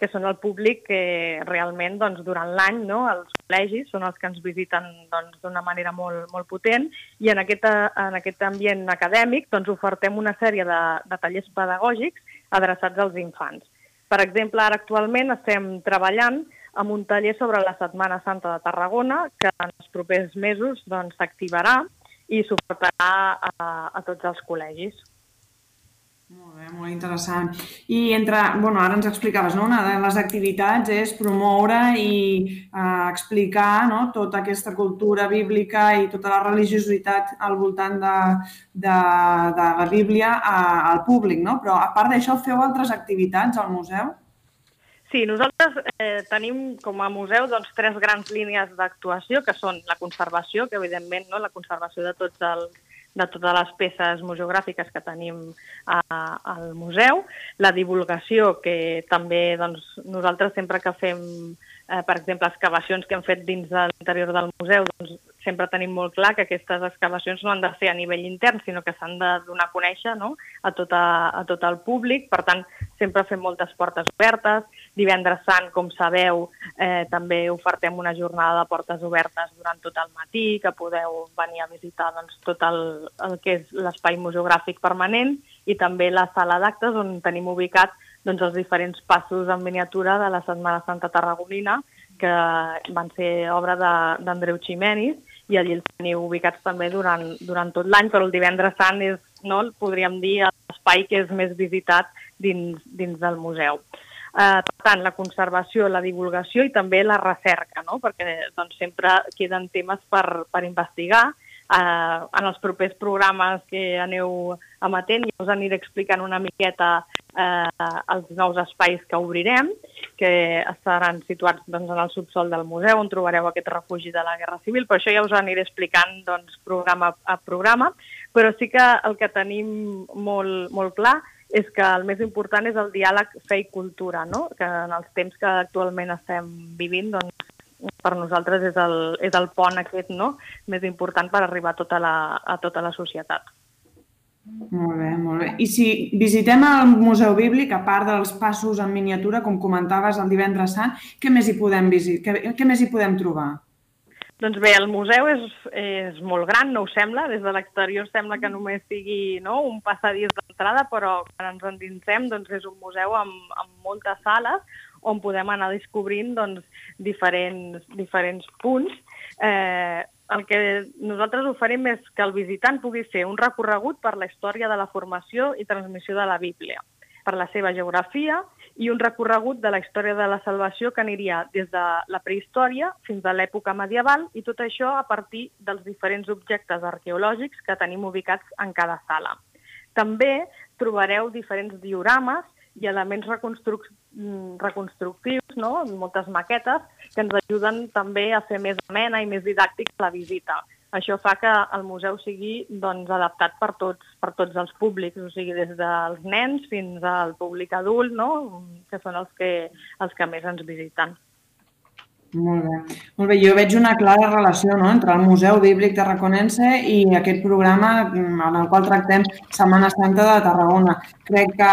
[SPEAKER 7] que són el públic que realment doncs, durant l'any no, els col·legis són els que ens visiten doncs, d'una doncs, manera molt, molt potent i en aquest, en aquest ambient acadèmic doncs, ofertem una sèrie de, de tallers pedagògics adreçats als infants. Per exemple, ara actualment estem treballant amb un taller sobre la Setmana Santa de Tarragona que en els propers mesos doncs, s'activarà doncs, i suportarà a, a tots els col·legis.
[SPEAKER 2] Molt bé, molt interessant. I entre, bueno, ara ens explicaves, no? una de les activitats és promoure i eh, explicar no? tota aquesta cultura bíblica i tota la religiositat al voltant de, de, de la Bíblia a, al públic, no? Però a part d'això, feu altres activitats al museu?
[SPEAKER 7] Sí, nosaltres eh, tenim com a museu doncs, tres grans línies d'actuació, que són la conservació, que evidentment no, la conservació de tots els de totes les peces museogràfiques que tenim a, al museu, la divulgació, que també doncs, nosaltres sempre que fem, eh, per exemple, excavacions que hem fet dins de l'interior del museu, doncs, sempre tenim molt clar que aquestes excavacions no han de ser a nivell intern, sinó que s'han de donar a conèixer no? a, tot a, a tot el públic. Per tant, sempre fem moltes portes obertes. Divendres Sant, com sabeu, eh, també ofertem una jornada de portes obertes durant tot el matí, que podeu venir a visitar doncs, tot el, el que és l'espai museogràfic permanent i també la sala d'actes on tenim ubicat doncs, els diferents passos en miniatura de la Setmana Santa Tarragonina, que van ser obra d'Andreu Ximenis i allí els teniu ubicats també durant, durant tot l'any, però el divendres sant és, no, podríem dir, l'espai que és més visitat dins, dins del museu. Eh, per tant, la conservació, la divulgació i també la recerca, no? perquè doncs, sempre queden temes per, per investigar. Eh, en els propers programes que aneu emetent ja us aniré explicant una miqueta eh, els nous espais que obrirem, que estaran situats doncs, en el subsol del museu, on trobareu aquest refugi de la Guerra Civil, però això ja us aniré explicant doncs, programa a programa, però sí que el que tenim molt, molt clar és que el més important és el diàleg fe i cultura, no? que en els temps que actualment estem vivint doncs, per nosaltres és el, és el pont aquest no? més important per arribar a tota la, a tota la societat.
[SPEAKER 2] Molt bé, molt bé. I si visitem el Museu Bíblic, a part dels passos en miniatura, com comentaves el divendres sant, què més hi podem, visit... què, què més hi podem trobar?
[SPEAKER 7] Doncs bé, el museu és, és molt gran, no ho sembla? Des de l'exterior sembla que només sigui no, un passadís d'entrada, però quan ens endinsem doncs és un museu amb, amb moltes sales on podem anar descobrint doncs, diferents, diferents punts. Eh, el que nosaltres oferim és que el visitant pugui fer un recorregut per la història de la formació i transmissió de la Bíblia, per la seva geografia i un recorregut de la història de la salvació que aniria des de la prehistòria fins a l'època medieval i tot això a partir dels diferents objectes arqueològics que tenim ubicats en cada sala. També trobareu diferents diorames i elements reconstruc mm, reconstructius, no? moltes maquetes, que ens ajuden també a fer més amena i més didàctic la visita. Això fa que el museu sigui doncs, adaptat per tots, per tots els públics, o sigui, des dels nens fins al públic adult, no? que són els que, els que més ens visiten.
[SPEAKER 2] Molt bé. Molt bé. Jo veig una clara relació no? entre el Museu Bíblic Tarraconense i aquest programa mm, en el qual tractem Setmana Santa de Tarragona. Crec que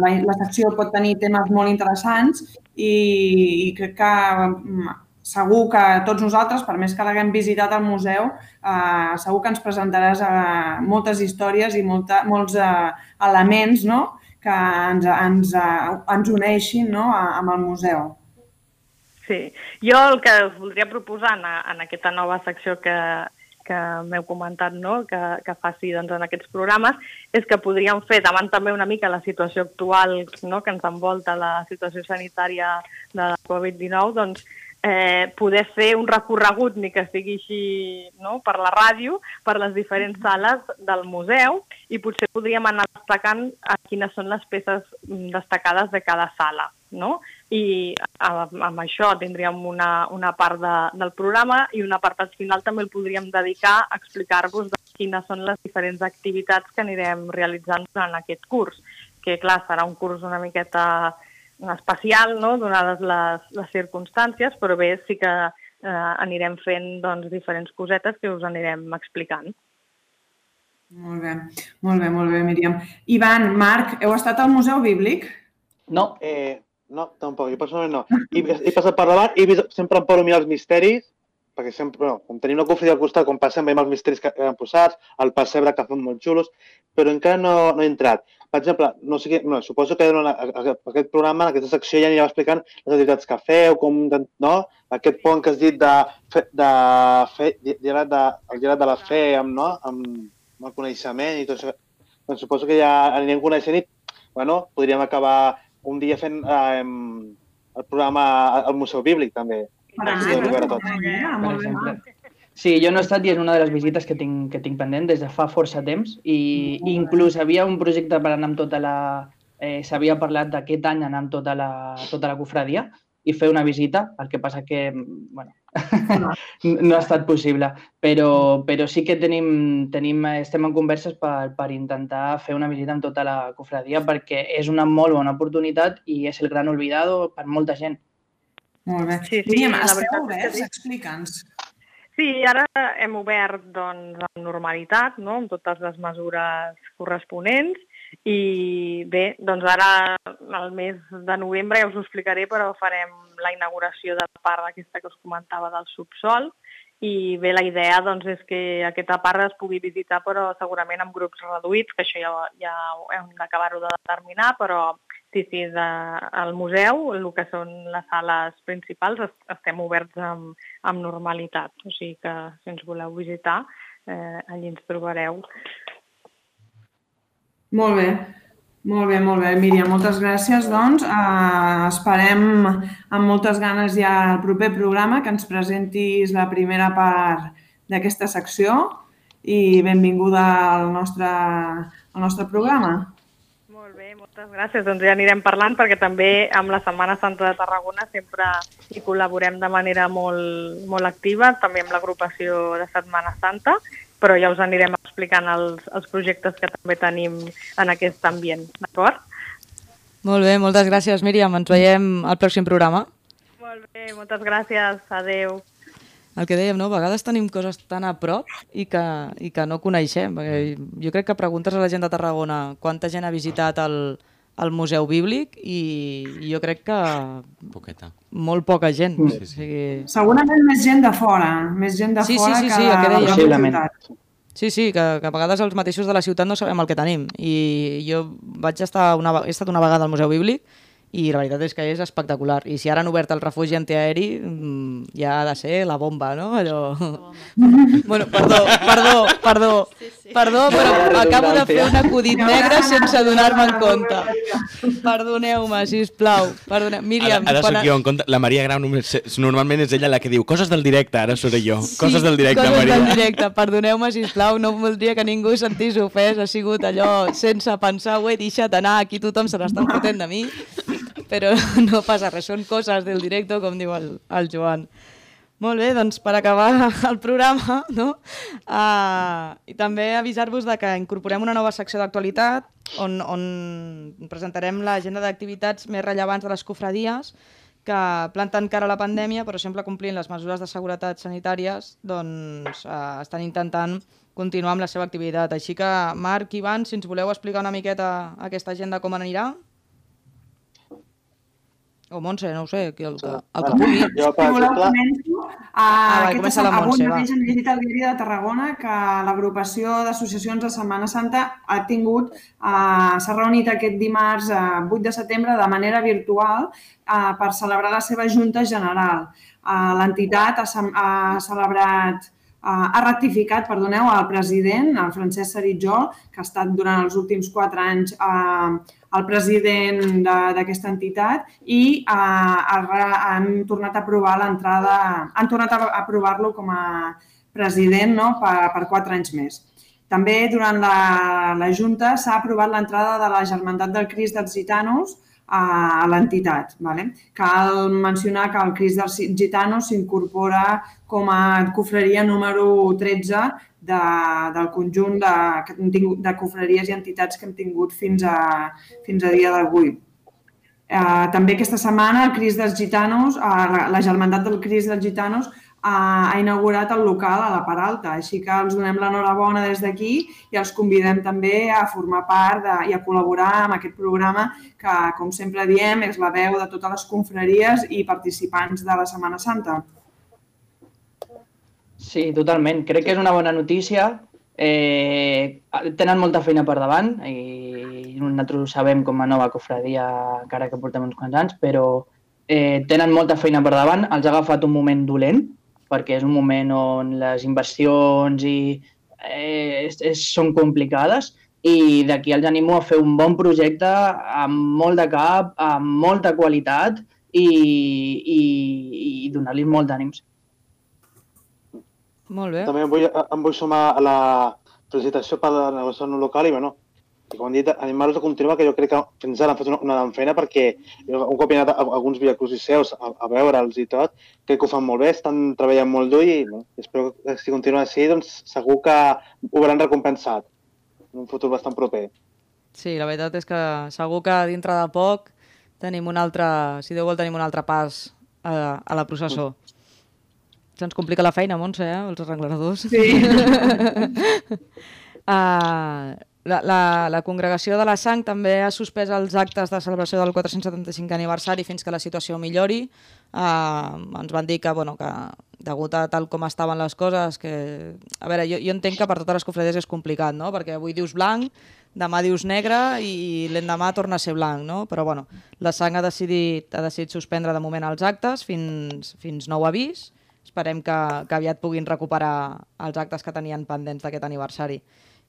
[SPEAKER 2] la, la secció pot tenir temes molt interessants i, i crec que mm, segur que tots nosaltres, per més que l'haguem visitat al museu, eh, segur que ens presentaràs eh, moltes històries i molta, molts eh, elements no? que ens, ens, eh, ens uneixin no? amb el museu.
[SPEAKER 7] Sí, jo el que us voldria proposar en, en aquesta nova secció que, que m'heu comentat no? que, que faci doncs, en aquests programes és que podríem fer, davant també una mica la situació actual no? que ens envolta la situació sanitària de la Covid-19, doncs eh, poder fer un recorregut, ni que sigui així no? per la ràdio, per les diferents sales del museu i potser podríem anar destacant a quines són les peces destacades de cada sala. No? I amb, amb això tindríem una, una part de, del programa i una part al final també el podríem dedicar a explicar-vos quines són les diferents activitats que anirem realitzant durant aquest curs, que clar, serà un curs una miqueta especial, no?, donades les, les circumstàncies, però bé, sí que eh, anirem fent doncs, diferents cosetes que us anirem explicant.
[SPEAKER 2] Molt bé, molt bé, molt bé, Míriam. Ivan, Marc, heu estat al Museu Bíblic?
[SPEAKER 4] No. Eh, no, tampoc, jo personalment no. He, he passat per davant, he vist, sempre em paro a mirar els misteris, perquè sempre, bueno, com tenim la cofredia al costat, com passem, veiem els misteris que han posats, el pessebre que fan molt xulos, però encara no, no he entrat per exemple, no sé què, no, suposo que en aquest programa, en aquesta secció ja anireu explicant les activitats que feu, com, no? aquest pont que has dit de, fe, de, fe, gelat de, el gelat de la fe amb, no? amb, amb el coneixement i tot això. Doncs suposo que ja anirem coneixent i bueno, podríem acabar un dia fent eh, el programa al Museu Bíblic també.
[SPEAKER 2] Ah, sí,
[SPEAKER 3] Sí, jo no he estat i és una de les visites que tinc, que tinc pendent des de fa força temps i, i inclús havia un projecte per anar amb tota la... Eh, S'havia parlat d'aquest any anar amb tota la, tota la cofradia i fer una visita, el que passa que bueno, (laughs) no ha estat possible, però, però sí que tenim, tenim, estem en converses per, per intentar fer una visita amb tota la cofradia perquè és una molt bona oportunitat i és el gran olvidado per molta gent.
[SPEAKER 2] Molt bé. Sí, sí, Míriam, esteu oberts? Explica'ns.
[SPEAKER 7] Sí, ara hem obert doncs, amb normalitat, no? amb totes les mesures corresponents, i bé, doncs ara el mes de novembre ja us ho explicaré, però farem la inauguració de part aquesta que us comentava del subsol, i bé, la idea doncs, és que aquesta part es pugui visitar, però segurament amb grups reduïts, que això ja, ja hem d'acabar-ho de determinar, però Sí, sí, de, al museu, el que són les sales principals, estem oberts amb, amb normalitat. O sigui que si ens voleu visitar, eh, allí ens trobareu.
[SPEAKER 2] Molt bé. Molt bé, molt bé, Míriam, moltes gràcies. Doncs eh, esperem amb moltes ganes ja el proper programa que ens presentis la primera part d'aquesta secció i benvinguda al nostre, al nostre programa.
[SPEAKER 7] Molt bé, moltes gràcies. Doncs ja anirem parlant perquè també amb la Setmana Santa de Tarragona sempre hi col·laborem de manera molt, molt activa, també amb l'agrupació de Setmana Santa però ja us anirem explicant els, els projectes que també tenim en aquest ambient, d'acord?
[SPEAKER 1] Molt bé, moltes gràcies, Míriam. Ens veiem al pròxim programa.
[SPEAKER 7] Molt bé, moltes gràcies. Adeu.
[SPEAKER 1] El que dèiem, no? a vegades tenim coses tan a prop i que, i que no coneixem. Perquè jo crec que preguntes a la gent de Tarragona quanta gent ha visitat el, el Museu Bíblic i jo crec que
[SPEAKER 5] Poqueta.
[SPEAKER 1] molt poca gent.
[SPEAKER 2] Sí,
[SPEAKER 1] sí. O sigui...
[SPEAKER 2] Segurament més gent de fora, més gent de
[SPEAKER 1] Sí, sí,
[SPEAKER 2] fora
[SPEAKER 1] sí,
[SPEAKER 2] que
[SPEAKER 1] sí, el que
[SPEAKER 2] de
[SPEAKER 1] deia.
[SPEAKER 2] la
[SPEAKER 3] Possiblement.
[SPEAKER 2] ciutat.
[SPEAKER 1] Sí, sí, que, que a vegades els mateixos de la ciutat no sabem el que tenim. I jo vaig estar una, he estat una vegada al Museu Bíblic i la veritat és que és espectacular. I si ara han obert el refugi antiaeri, mm, ja ha de ser la bomba, no? Allò... bueno, perdó, perdó, perdó, perdó, però acabo de fer un acudit negre sense donar-me en compte. Perdoneu-me, sisplau. Perdoneu. Míriam,
[SPEAKER 5] ara, ara
[SPEAKER 1] quan
[SPEAKER 5] jo, en compte, la Maria Grau només, normalment és ella la que diu coses del directe, ara seré jo. coses del directe,
[SPEAKER 1] coses
[SPEAKER 5] Maria.
[SPEAKER 1] del directe. Perdoneu-me, sisplau, no voldria que ningú sentís ofès. Ha sigut allò sense pensar, ho he deixat anar, aquí tothom se n'està fotent de mi. Però (laughs) no passa res, són coses del directe, com diu el, el Joan. Molt bé, doncs per acabar (laughs) el programa, no? Uh, i també avisar-vos de que incorporem una nova secció d'actualitat on, on presentarem l'agenda d'activitats més rellevants de les cofradies que planten cara a la pandèmia, però sempre complint les mesures de seguretat sanitàries, doncs eh, estan intentant continuar amb la seva activitat. Així que, Marc, Ivan, si ens voleu explicar una miqueta aquesta agenda com anirà? O Montse, no ho sé, que el que, el que pugui.
[SPEAKER 4] Jo, per exemple,
[SPEAKER 2] començo. Uh,
[SPEAKER 1] va,
[SPEAKER 2] aquesta
[SPEAKER 1] comença la Montse,
[SPEAKER 2] Avui
[SPEAKER 1] va.
[SPEAKER 2] mateix hem llegit al diari de Tarragona que l'agrupació d'associacions de Setmana Santa ha tingut, uh, s'ha reunit aquest dimarts uh, 8 de setembre de manera virtual uh, per celebrar la seva Junta General. Uh, L'entitat ha, ha celebrat ha ratificat, perdoneu, el president, el Francesc Saritjol, que ha estat durant els últims quatre anys uh, el president de- d'aquesta entitat i re- han tornat a aprovar l'entrada, han tornat a aprovar-lo com a president no? per, per quatre anys més. També durant la, la Junta s'ha aprovat l'entrada de la Germandat del Crist dels Gitanos a, l'entitat. Vale? Cal mencionar que el Crist dels Gitanos s'incorpora com a cofreria número 13 de, del conjunt de, de cofreries i entitats que hem tingut fins a, fins a dia d'avui. Eh, també aquesta setmana el Cris dels Gitanos, eh, la, la Germandat del Cris dels Gitanos ha inaugurat el local a la Paralta, així que els donem l'enhorabona des d'aquí i els convidem també a formar part de, i a col·laborar amb aquest programa que, com sempre diem, és la veu de totes les confraries i participants de la Setmana Santa.
[SPEAKER 3] Sí, totalment. Crec que és una bona notícia. Eh, tenen molta feina per davant i nosaltres sabem com a nova cofradia, encara que portem uns quants anys, però eh, tenen molta feina per davant. Els ha agafat un moment dolent, perquè és un moment on les inversions i, eh, és, és, són complicades i d'aquí els animo a fer un bon projecte amb molt de cap, amb molta qualitat i, i, i donar-li molt d'ànims.
[SPEAKER 1] Molt bé.
[SPEAKER 4] També em vull, em vull sumar a la felicitació per la negociació local i, bueno, i com han dit, animar-los a continuar, que jo crec que fins ara han fet una, una gran feina perquè un cop he anat a, a alguns viacrucis seus a, a veure'ls i tot, crec que ho fan molt bé, estan treballant molt dur i bueno, espero que si continua així, doncs segur que ho veuran recompensat en un futur bastant proper.
[SPEAKER 1] Sí, la veritat és que segur que dintre de poc tenim un altre, si Déu vol, tenim un altre pas a, a la processó. Se'ns complica la feina, Montse, eh, els arregladors.
[SPEAKER 2] Sí.
[SPEAKER 1] uh, (laughs) la, la, la congregació de la Sang també ha suspès els actes de celebració del 475 aniversari fins que la situació millori. Uh, ens van dir que, bueno, que degut a tal com estaven les coses, que... A veure, jo, jo entenc que per totes les cofrades és complicat, no? Perquè avui dius blanc, demà dius negre i l'endemà torna a ser blanc, no? Però, bueno, la Sang ha decidit, ha decidit suspendre de moment els actes fins, fins nou avís. Esperem que, que aviat puguin recuperar els actes que tenien pendents d'aquest aniversari.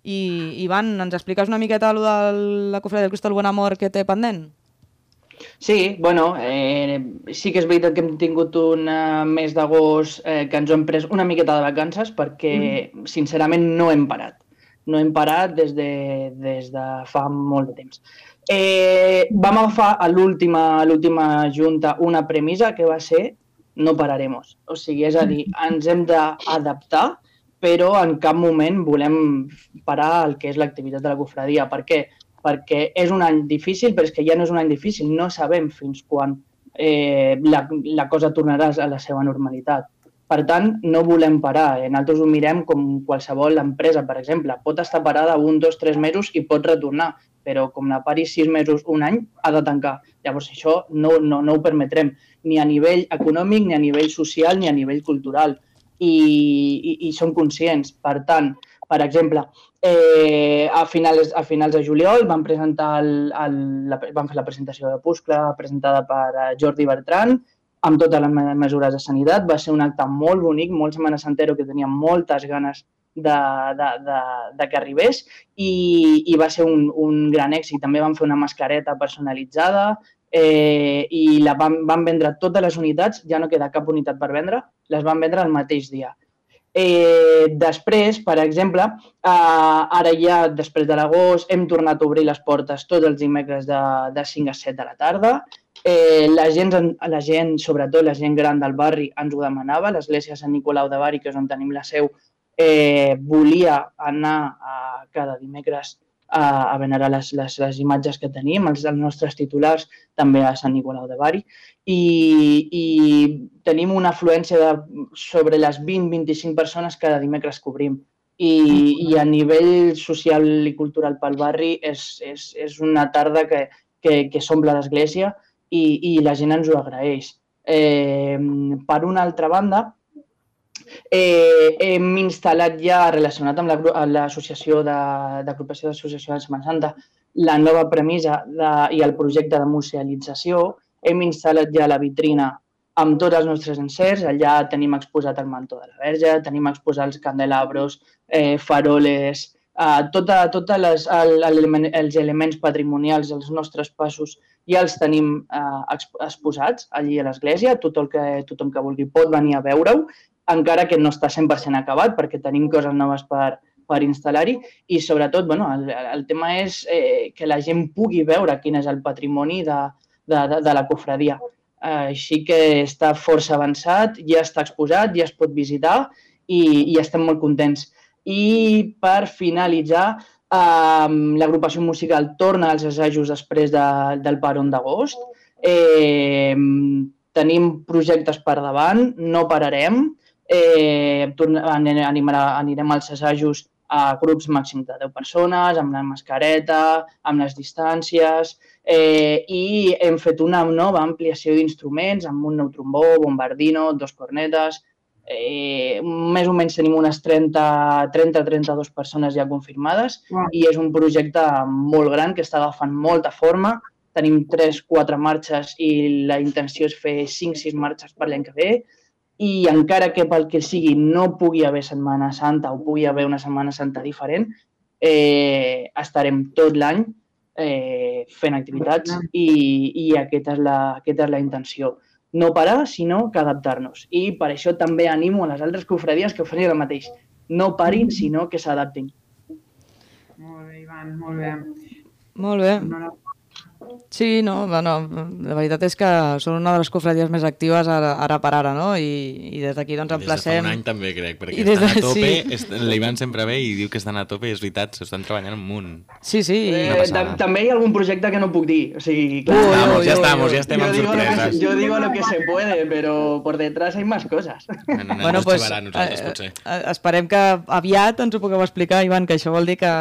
[SPEAKER 1] I, Ivan, ens expliques una miqueta lo de la cofredia del Cristo del Bon Amor que té pendent?
[SPEAKER 3] Sí, bueno, eh, sí que és veritat que hem tingut un mes d'agost eh, que ens hem pres una miqueta de vacances perquè, mm. sincerament, no hem parat. No hem parat des de, des de fa molt de temps. Eh, vam agafar a l'última junta una premissa que va ser no pararemos. O sigui, és a dir, ens hem d'adaptar, però en cap moment volem parar el que és l'activitat de la cofradia. Per què? Perquè és un any difícil, però és que ja no és un any difícil. No sabem fins quan eh, la, la cosa tornarà a la seva normalitat. Per tant, no volem parar. Nosaltres ho mirem com qualsevol empresa, per exemple. Pot estar parada un, dos, tres mesos i pot retornar però com la pari sis mesos, un any, ha de tancar. Llavors això no, no, no ho permetrem, ni a nivell econòmic, ni a nivell social, ni a nivell cultural. I, i, i som conscients. Per tant, per exemple, eh, a, finals, a finals de juliol vam, presentar el, el, la, vam fer la presentació de Puscle presentada per eh, Jordi Bertran amb totes les mesures de sanitat. Va ser un acte molt bonic, molt Setmana Santero, que tenia moltes ganes de, de, de, de que arribés i, i va ser un, un gran èxit. També vam fer una mascareta personalitzada eh, i la van, van vendre totes les unitats, ja no queda cap unitat per vendre, les van vendre el mateix dia. Eh, després, per exemple, eh, ara ja, després de l'agost, hem tornat a obrir les portes tots els dimecres de, de 5 a 7 de la tarda. Eh, la, gent, la gent, sobretot la gent gran del barri, ens ho demanava. L'església Sant Nicolau de Bari, que és on tenim la seu, eh, volia anar a, cada dimecres a, a venerar les, les, les imatges que tenim, els, els nostres titulars també a Sant Nicolau de Bari i, i tenim una afluència de sobre les 20-25 persones cada dimecres cobrim. I, i a nivell social i cultural pel barri és, és, és una tarda que, que, que s'omple l'església i, i la gent ens ho agraeix. Eh, per una altra banda, Eh, hem instal·lat ja, relacionat amb l'associació la, d'agrupació de, d'associació de Setmana Santa, la nova premissa de, i el projecte de musealització. Hem instal·lat ja la vitrina amb tots els nostres encerts. Allà tenim exposat el mantó de la verge, tenim exposat els candelabros, eh, faroles, eh, tota, tota les, el, el, els elements patrimonials dels nostres passos ja els tenim eh, exposats allí a l'església. Tot el que, tothom que vulgui pot venir a veure-ho encara que no està 100% acabat perquè tenim coses noves per, per instal·lar-hi i sobretot bueno, el, el tema és eh, que la gent pugui veure quin és el patrimoni de, de, de, de la cofradia. Així que està força avançat, ja està exposat, ja es pot visitar i, i estem molt contents. I per finalitzar, eh, l'agrupació musical torna als assajos després de, del peron d'agost. Eh, tenim projectes per davant, no pararem eh, animarà, anirem als assajos a grups màxim de 10 persones, amb la mascareta, amb les distàncies, eh, i hem fet una nova ampliació d'instruments amb un nou trombó, bombardino, dos cornetes, eh, més o menys tenim unes 30-32 persones ja confirmades wow. i és un projecte molt gran que està agafant molta forma. Tenim 3-4 marxes i la intenció és fer 5-6 marxes per l'any que ve i encara que pel que sigui no pugui haver Setmana Santa o pugui haver una Setmana Santa diferent, eh, estarem tot l'any eh, fent activitats i, i aquesta, és la, aquesta és la intenció. No parar, sinó que adaptar-nos. I per això també animo a les altres cofradies que facin el mateix. No parin, sinó que s'adaptin.
[SPEAKER 2] Molt bé, Ivan, molt bé.
[SPEAKER 1] Molt bé. Sí, no, bueno, la veritat és que són una de les cofradies més actives ara, ara per ara, no? I, i des d'aquí doncs emplacem...
[SPEAKER 5] Des de fa un any també, crec, perquè estan de... a tope, sí. l'Ivan sempre ve i diu que estan a tope i és veritat, s'estan treballant un munt.
[SPEAKER 1] Sí, sí.
[SPEAKER 3] Eh, també hi ha algun projecte que no puc dir, o sigui...
[SPEAKER 5] Clar, uh, estamos, ja estamos, ja estem amb sorpreses.
[SPEAKER 3] yo digo lo que se puede, pero por detrás hay más cosas.
[SPEAKER 5] No, no, no, bueno, pues, nosaltres, eh, potser.
[SPEAKER 1] Eh, esperem que aviat ens ho pugueu explicar, Ivan, que això vol dir que,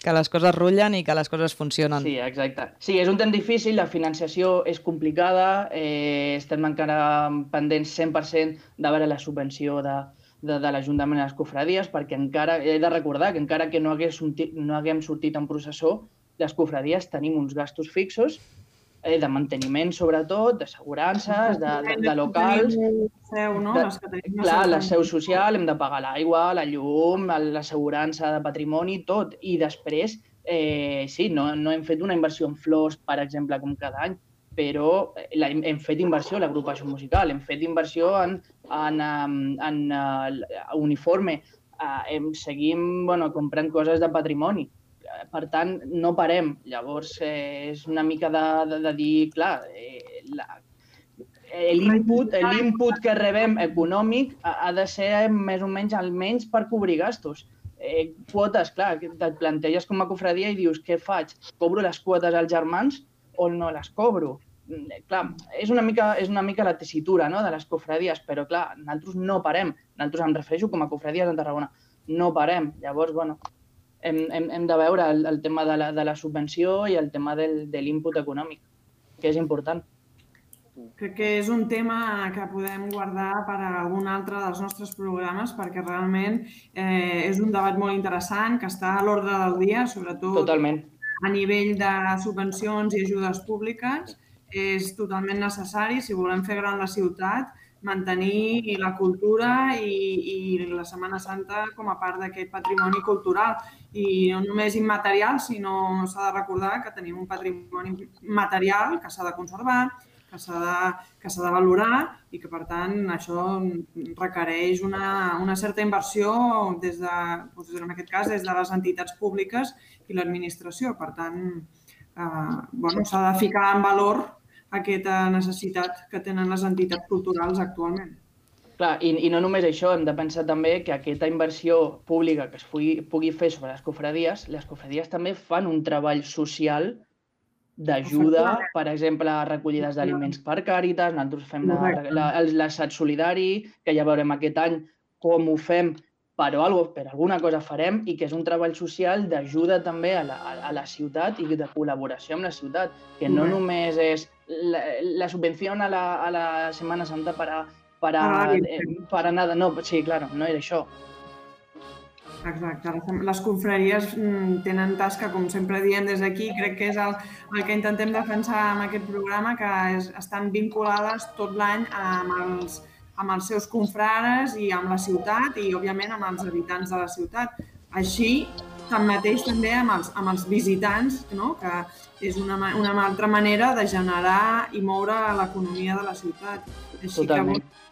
[SPEAKER 1] que les coses rutllen i que les coses funcionen.
[SPEAKER 3] Sí, exacte. Sí, és un temps difícil, la financiació és complicada, eh, estem encara pendents 100% de veure la subvenció de, de, de l'Ajuntament a les cofradies, perquè encara he de recordar que encara que no, hagués sortit, no haguem sortit en processó, les cofradies tenim uns gastos fixos eh, de manteniment sobretot, d'assegurances, de, de, de locals...
[SPEAKER 2] Seu, no?
[SPEAKER 3] De,
[SPEAKER 2] les que tenim
[SPEAKER 3] clar, la seu social, hem de pagar l'aigua, la llum, l'assegurança de patrimoni, tot. I després, eh, sí, no, no hem fet una inversió en flors, per exemple, com cada any, però la, hem fet inversió a l'agrupació musical, hem fet inversió en, en, en, en uh, uniforme, hem, seguim bueno, comprant coses de patrimoni per tant, no parem. Llavors, eh, és una mica de, de, de dir, clar, eh, la, l'input que rebem econòmic ha de ser més o menys almenys per cobrir gastos. Eh, quotes, clar, et planteges com a cofradia i dius, què faig? Cobro les quotes als germans o no les cobro? Mm, clar, és una mica, és una mica la tessitura no, de les cofradies, però clar, nosaltres no parem. Nosaltres em refereixo com a cofradies de Tarragona. No parem. Llavors, bueno, hem, hem, hem de veure el, el tema de la, de la subvenció i el tema del, de l'input econòmic, que és important.
[SPEAKER 2] Crec que és un tema que podem guardar per a algun altre dels nostres programes perquè realment eh, és un debat molt interessant que està a l'ordre del dia, sobretot
[SPEAKER 3] Totalment.
[SPEAKER 2] a nivell de subvencions i ajudes públiques. És totalment necessari si volem fer gran la ciutat mantenir la cultura i, i la Setmana Santa com a part d'aquest patrimoni cultural. I no només immaterial, sinó s'ha de recordar que tenim un patrimoni material que s'ha de conservar, que s'ha de, que de valorar i que, per tant, això requereix una, una certa inversió des de, doncs, en aquest cas, des de les entitats públiques i l'administració. Per tant, eh, bueno, s'ha de ficar en valor aquesta necessitat que tenen les entitats culturals actualment.
[SPEAKER 3] Clar, i, i no només això, hem de pensar també que aquesta inversió pública que es pugui, pugui fer sobre les cofradies, les cofradies també fan un treball social d'ajuda, per exemple, a recollides d'aliments per càritas, nosaltres fem l'assat solidari, que ja veurem aquest any com ho fem però algo, per alguna cosa farem i que és un treball social d'ajuda també a la, a la ciutat i de col·laboració amb la ciutat, que no mm. només és la, la subvenció a la, a la Setmana Santa para, para, ah, eh, para nada, no, sí, claro, no era això.
[SPEAKER 2] Exacte. Les confraries mm, tenen tasca, com sempre diem des d'aquí, crec que és el, el que intentem defensar amb aquest programa, que és, estan vinculades tot l'any amb els, amb els seus confrares i amb la ciutat i, òbviament, amb els habitants de la ciutat. Així, tanmateix, també amb els, amb els visitants, no? que és una, una altra manera de generar i moure l'economia de la ciutat. Així Totalment. que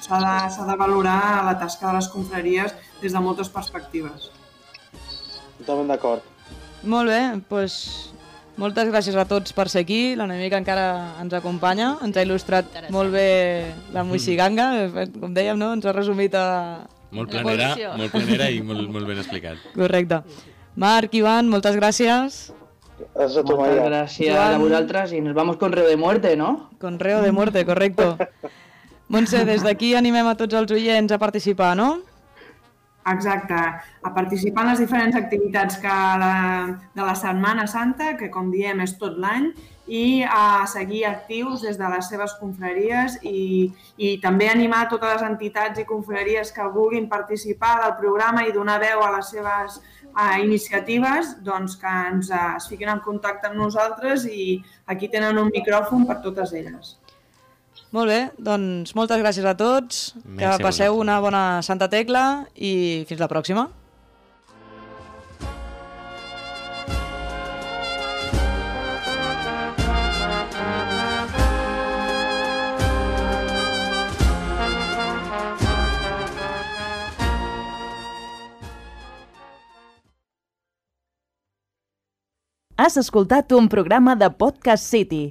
[SPEAKER 2] s'ha de, de valorar la tasca de les confraries des de moltes perspectives.
[SPEAKER 4] Totalment d'acord.
[SPEAKER 1] Molt bé, doncs moltes gràcies a tots per ser aquí. L'enemic encara ens acompanya. Ens ha il·lustrat molt bé la Moixiganga. Com dèiem, no? ens ha resumit a...
[SPEAKER 5] Molt planera, molt planera i molt, molt ben explicat. (laughs)
[SPEAKER 1] Correcte. Marc, Ivan, moltes gràcies.
[SPEAKER 3] Gràcies a tu, Moltes gràcies Joan. a vosaltres i nos vamos con reo de muerte, ¿no?
[SPEAKER 1] Con reo de muerte, correcto. (laughs) Montse, des d'aquí animem a tots els oients a participar, no?
[SPEAKER 2] Exacte, a participar en les diferents activitats que la, de la Setmana Santa, que com diem és tot l'any, i a seguir actius des de les seves confraries i, i també animar totes les entitats i confraries que vulguin participar del programa i donar veu a les seves a iniciatives doncs que ens es fiquin en contacte amb nosaltres i aquí tenen un micròfon per totes elles.
[SPEAKER 1] Molt bé, doncs moltes gràcies a tots, Merci que passeu una bona Santa Tecla i fins la pròxima.
[SPEAKER 8] Has escoltat un programa de Podcast City